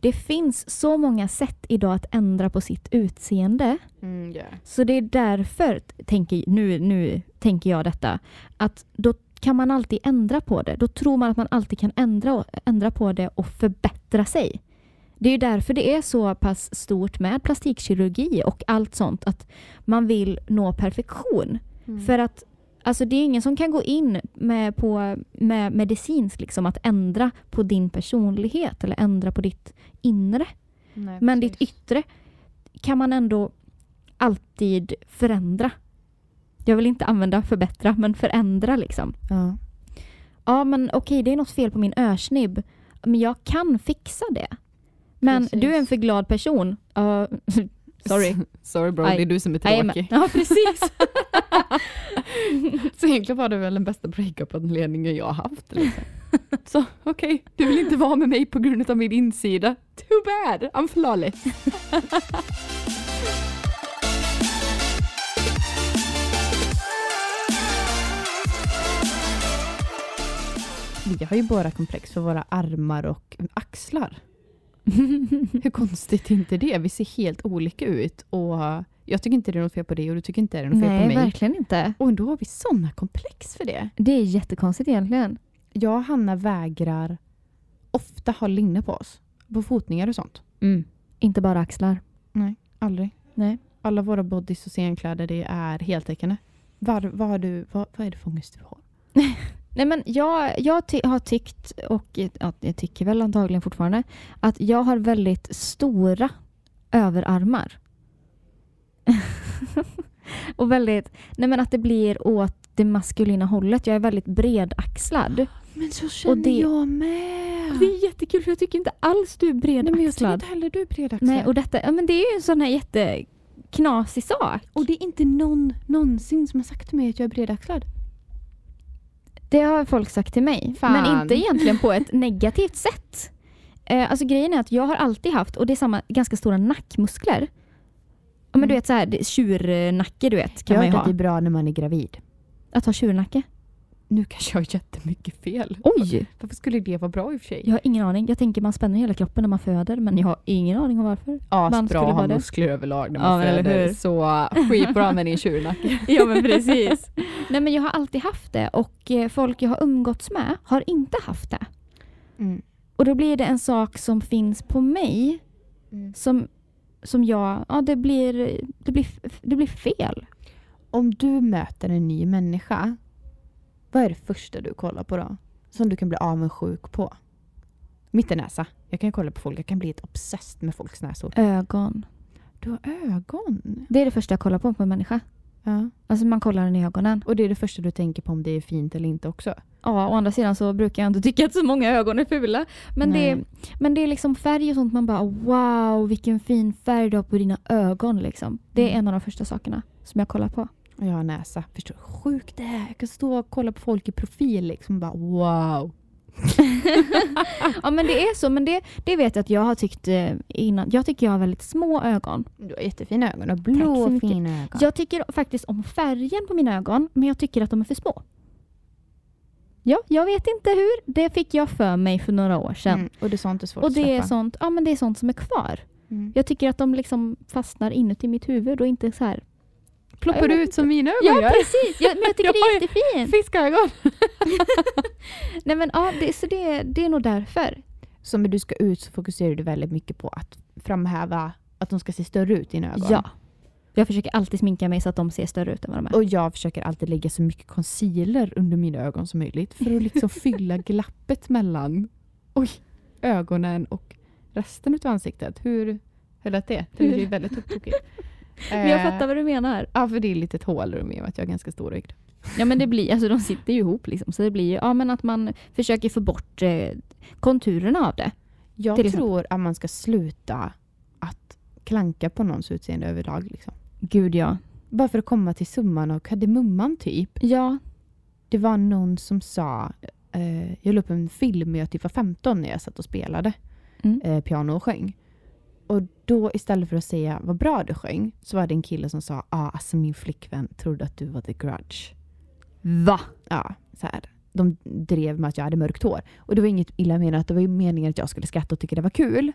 Det finns så många sätt idag att ändra på sitt utseende. Mm, yeah. Så det är därför, tänker, nu, nu tänker jag detta, att då kan man alltid ändra på det. Då tror man att man alltid kan ändra, ändra på det och förbättra sig. Det är därför det är så pass stort med plastikkirurgi och allt sånt, att man vill nå perfektion. Mm. För att alltså, det är ingen som kan gå in med, på, med medicinskt liksom, att ändra på din personlighet eller ändra på ditt inre. Nej, Men ditt yttre kan man ändå alltid förändra. Jag vill inte använda förbättra, men förändra liksom. Ja. Ja, men okej, det är något fel på min örsnibb. Men jag kan fixa det. Men Precis. du är en för glad person. Ja, <laughs> sorry. <laughs> Sorry bro, Aj. det är du som är tråkig. Ja, precis. <laughs> Så egentligen var det väl den bästa breakup-anledningen jag har haft. Liksom. Så okej, du vill inte vara med mig på grund av min insida. Too bad, I'm flawless. Vi har ju båda komplex för våra armar och axlar. <laughs> Hur konstigt är inte det? Vi ser helt olika ut och jag tycker inte det är något fel på det och du tycker inte det är något fel på Nej, mig. verkligen inte. Och ändå har vi sådana komplex för det. Det är jättekonstigt egentligen. Jag och Hanna vägrar ofta ha linne på oss. På fotningar och sånt. Inte bara axlar. Nej, aldrig. Nej. Alla våra bodys och scenkläder det är heltäckande. Var, vad, har du, vad, vad är det för ångest du har? <laughs> Nej, men jag, jag ty- har tyckt, och ja, jag tycker väl antagligen fortfarande, att jag har väldigt stora överarmar. <laughs> och väldigt, nej men att det blir åt det maskulina hållet. Jag är väldigt bredaxlad. Men så känner det- jag med. Det är jättekul för jag tycker inte alls du är Nej, men jag tycker bredaxlad. inte heller du är bredaxlad. Nej, och detta, ja, men det är ju en sån här jätteknasig sak. och det är inte någon någonsin som har sagt till mig att jag är bredaxlad. Det har folk sagt till mig. Fan. Men inte egentligen på ett negativt sätt. Eh, alltså grejen är att jag har alltid haft, och det är samma, ganska stora nackmuskler. Ja, men Mm. du vet så här, tjurnacke du vet kan Jag man ju har hört att det är bra när man är gravid. Att ha tjurnacke? Nu kanske jag har jättemycket fel. Oj! Varför skulle det vara bra i och för sig? Jag har ingen aning. Jag tänker man spänner hela kroppen när man föder men jag har ingen aning om varför. man Asbra skulle att ha muskler överlag när Ja, man eller föder. hur? Så skitbra med din tjurnacke. <laughs> ja men precis. Nej men jag har alltid haft det och eh, folk jag har umgåtts med har inte haft det. Mm. Och då blir det en sak som finns på mig Mm. som, som jag, ja det blir, det blir, det blir fel. Om du möter en ny människa, vad är det första du kollar på då? Som du kan bli avundsjuk på? Mitt är näsa. Jag kan kolla på folk, jag kan bli ett obsessed med folks näsor. Ögon. Du har ögon. Det är det första jag kollar på på en människa. Ja. Alltså man kollar den i ögonen. Och det är det första du tänker på om det är fint eller inte också. Ja, å andra sidan så brukar jag inte tycka att så många ögon är fula. Men, det, men det är liksom färg och sånt man bara wow vilken fin färg du har på dina ögon liksom. Det är Mm. en av de första sakerna som jag kollar på. Och jag har näsa. Förstår du hur sjukt det är? Jag kan stå och kolla på folk i profil liksom och bara wow. <laughs> ja men det är så, men det, det vet jag att jag har tyckt eh, innan. Jag tycker jag har väldigt små ögon. Du har jättefina ögon och blå fina ögon. Jag tycker faktiskt om färgen på mina ögon, men jag tycker att de är för små. Ja, jag vet inte hur. Det fick jag för mig för några år sedan. Mm, och det är sånt är svårt Och att det är, släppa. sånt, ja, men det är sånt som är kvar. Mm. Jag tycker att de liksom fastnar inuti mitt huvud och inte så här. Ploppar jag ut som mina ögon Ja, gör? precis! Ja, men jag tycker det är <laughs> jättefint. Fiskögon! <laughs> Nej, men, ja, det, så det, det är nog därför. Så när du ska ut så fokuserar du väldigt mycket på att framhäva att de ska se större ut dina ögon. Ja. Jag försöker alltid sminka mig så att de ser större ut än vad de är. Och jag försöker alltid lägga så mycket concealer under mina ögon som möjligt för att liksom <laughs> fylla glappet mellan oj, ögonen och resten av ansiktet. Hur hur lät det? Det blir Hur? väldigt tokigt. Men jag Eh, fattar vad du menar. Ja, för det är lite ett hålrum i och med att jag är ganska storögd. Ja men det blir, alltså de sitter ju ihop liksom. Så det blir ju, ja men att man försöker få bort eh, konturerna av det. Jag Till exempel. tror att man ska sluta att klanka på någons utseende överlag. Liksom. Gud ja. Bara för att komma till summan och kardemumman typ. Ja. Det var någon som sa, eh, jag la upp en film när jag typ var 15 när jag satt och spelade Mm. eh, piano och sjöng. Och då istället för att säga vad bra du sjöng så var det en kille som sa, ah, alltså min flickvän trodde att du var the grudge. Va? Ja, så här. De drev med att jag hade mörkt hår. Och det var inget illa menat, det var ju meningen att jag skulle skratta och tycka det var kul.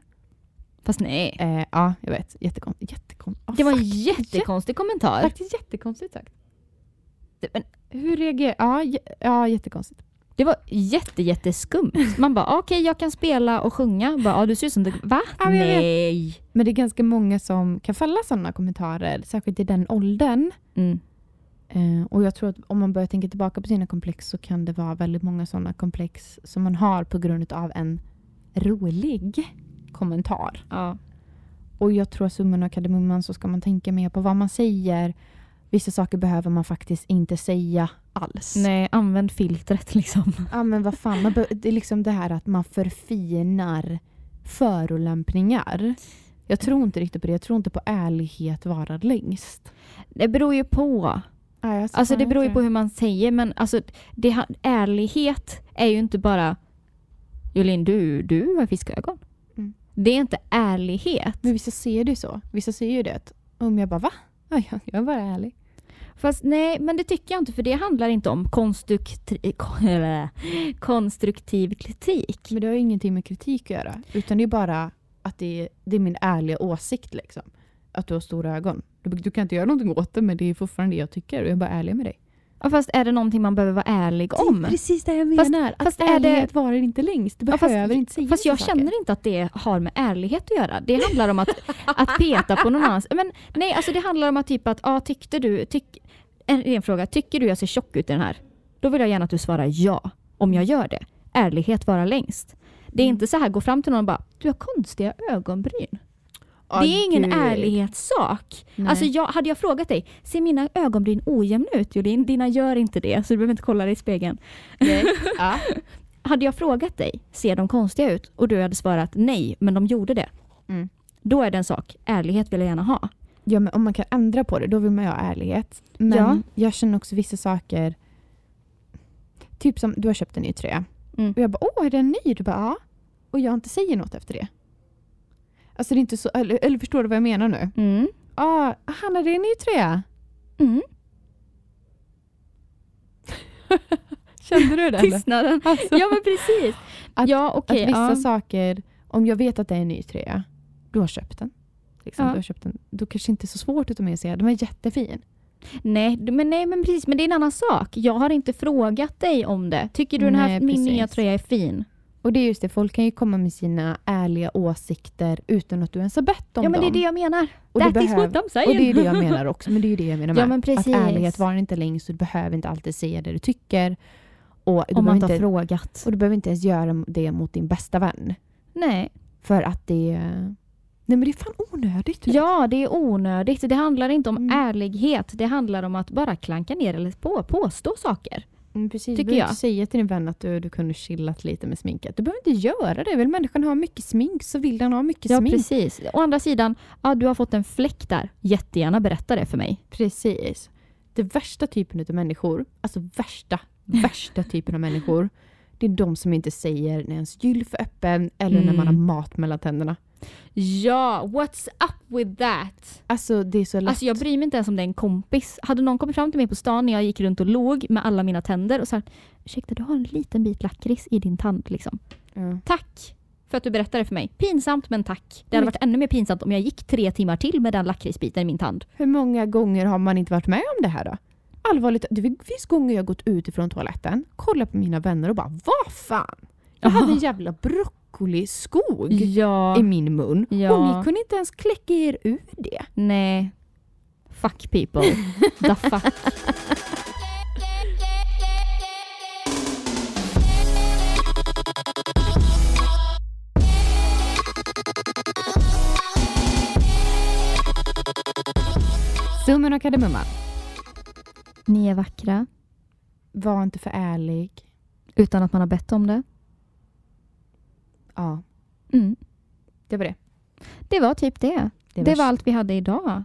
Fast nej. Eh, ja, jag vet. Jättekonstigt. Jättekon oh, Det var en jättekonstig kommentar. Faktiskt jättekonstigt sagt. Men Hur reagerar... Ja, ja jättekonstigt. Det var jätte, jätteskumt. Man bara, okej jag kan spela och sjunga. Bara, ja, du ser ut som det. Va? Ja. Nej. Men det är ganska många som kan falla sådana kommentarer, särskilt i den åldern. Mm. Eh, och jag tror att om man börjar tänka tillbaka på sina komplex så kan det vara väldigt många sådana komplex som man har på grund av en rolig kommentar. Ja. Och jag tror att summan av kardemumman så ska man tänka mer på vad man säger. Vissa saker behöver man faktiskt inte säga alls. Nej, använd filtret liksom. Ja men vad fan, man det är liksom det här att man förfinar förolämpningar. Jag tror inte riktigt på det. Jag tror inte på ärlighet varar längst. Det beror ju på. Jag Alltså det beror ju på hur man säger men alltså det, ärlighet är ju inte bara Jolin du, du har fiskögon. Mm. Det är inte ärlighet. Men vissa ser det ju så. Vissa ser ju det. Om jag bara va? Ja, jag är bara ärlig. Fast nej, men det tycker jag inte för det handlar inte om <laughs> konstruktiv, kritik. Men det har ju ingenting med kritik att göra. Utan det är bara att det är, det är min ärliga åsikt. Liksom. Att du har stora ögon. Du, du kan inte göra någonting åt det men det är fortfarande det jag tycker. Och jag är bara ärlig med dig. Ja, fast är det någonting man behöver vara ärlig om? precis det jag Fast- menar. fast att är det- ärlighet varar inte längst. Du Ja, fast- behöver inte säga Fast jag saker. känner inte att det har med ärlighet att göra. Det handlar om att, att peta på någon annans... Men nej, alltså det handlar om att typ att, ja tyckte du... Tyck, en, en fråga, tycker du jag ser tjock ut i den här? Då vill jag gärna att du svarar ja, om jag gör det. Ärlighet vara längst. Det är Mm. inte så här, gå fram till någon och bara, du har konstiga ögonbryn. Åh, det är ingen gud. ärlighetssak. Nej. Alltså jag, hade jag frågat dig, ser mina ögonbryn ojämna ut Jolin? Dina gör inte det, så du behöver inte kolla dig i spegeln. Nej. ja. <laughs> Hade jag frågat dig, ser de konstiga ut? Och du hade svarat nej, men de gjorde det. Mm. Då är det en sak. Ärlighet vill jag gärna ha. Ja, men om man kan ändra på det då vill man ju ha ärlighet. Men Ja. jag känner också vissa saker. Typ som du har köpt en ny tröja. Mm. Och jag bara, åh är den ny? Du bara, ja. Och jag inte säger något efter det. Alltså det är inte så, eller, eller förstår du vad jag menar nu? Mm. Ja, Hanna det är en ny tröja. Mm. <laughs> Kände du det? Tystnaden. Alltså, Ja men precis. Att- ja att okej. vissa ja. saker, om jag vet att det är en ny tröja, du har köpt den. Liksom, Ja. du har köpt den. Då kanske inte är så svårt att ta med sig. Den var jättefin. nej, men nej men precis. Men det är en annan sak. Jag har inte frågat dig om det. Tycker du den här Nej, min nya tröja är fin? Och det är just det, folk kan ju komma med sina ärliga åsikter utan att du ens har bett om ja men det är dem. det jag menar. Och That is what I'm saying. Och det är det jag menar också. Men det är ju det jag menar <laughs> med. Ja, men Att precis. ärlighet var inte längst och du behöver inte alltid säga det du tycker. Och du, Om man inte har frågat. och du behöver inte ens göra det mot din bästa vän. Nej. För att det... Nej men det är fan onödigt. Ja, det är onödigt. Det handlar inte om Mm. ärlighet. Det handlar om att bara klanka ner eller på, påstå saker. Mm, precis. Tycker du jag. säga till din vän att du, du kunde chillat lite med sminket. Du behöver inte göra det. Vill människan ha mycket smink så vill den ha mycket Ja, smink. precis. Å andra sidan, ja, du har fått en fläck där. Jättegärna berätta det för mig. Precis. Det värsta typen av människor, alltså värsta, värsta typen av människor, det är de som inte säger när ens gylf är öppen eller när man har Mm. mat mellan tänderna. Ja, what's up with that? Alltså det är så lätt. Alltså jag bryr mig inte ens om det är en kompis. Hade någon kommit fram till mig på stan när jag gick runt och låg med alla mina tänder och sagt ursäkta du har en liten bit lakrits i din tand liksom. ja. Tack för att du berättade för mig. Pinsamt men tack. Det hade Men- varit ännu mer pinsamt om jag gick tre timmar till med den lakritsbiten i min tand. Hur många gånger har man inte varit med om det här då? Allvarligt, det finns gånger jag gått ut ifrån toaletten, kollat på mina vänner och bara vad fan? Jag hade en jävla broccoliskog Ja. i min mun Ja. och ni kunde inte ens kläcka er ur det. Nej. Fuck people. The fuck. Summan och kardemumman. Ni är vackra Var inte för ärlig. utan att man har bett om det. Ja, Mm. det var det. Det var typ det. Det, var var allt vi hade idag.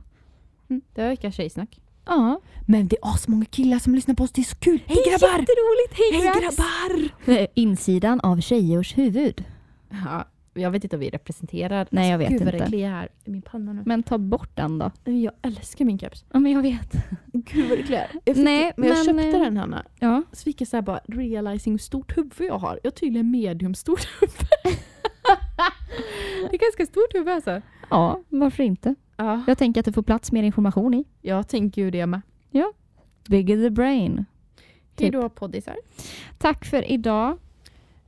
Det var veckans tjejsnack. Ja. Men det är asmånga killar som lyssnar på oss, det är så kul! Hej grabbar! Jätteroligt! Hej, Hej grabbar! <laughs> Insidan av tjejers huvud. Ja, jag vet inte om vi representerar... Nej, jag vet Gud vad inte. det kliar i min panna nu. Men ta bort den då. Jag älskar min keps. Ja, men jag vet. Gud vad det kliar. <laughs> Jag fick, Nej, men jag men, köpte eh, den Hanna. Ja. Så fick jag så här bara realizing hur stort huvud jag har. Jag har tydligen medium stort huvud. <laughs> det är ganska stort huvud alltså. Ja, varför inte? Ja, Jag tänker att det får plats mer information i. jag tänker ju det med. Bigger the brain. Hej Typ. då poddisar. Tack för idag.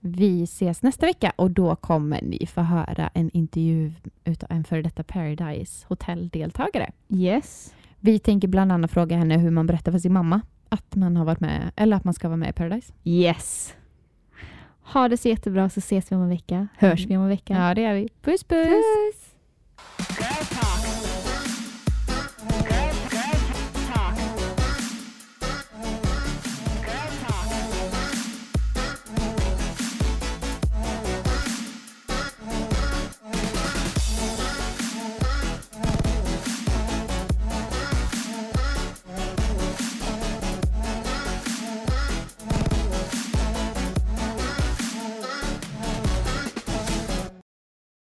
Vi ses nästa vecka och då kommer ni få höra en intervju utav en före detta Paradise Hotel-deltagare. Yes. Vi tänker bland annat fråga henne hur man berättar för sin mamma att man har varit med, eller att man ska vara med i Paradise. Yes. Ha det så jättebra så ses vi om en vecka. Hörs vi om en vecka. Ja, det gör vi. Puss puss! Puss!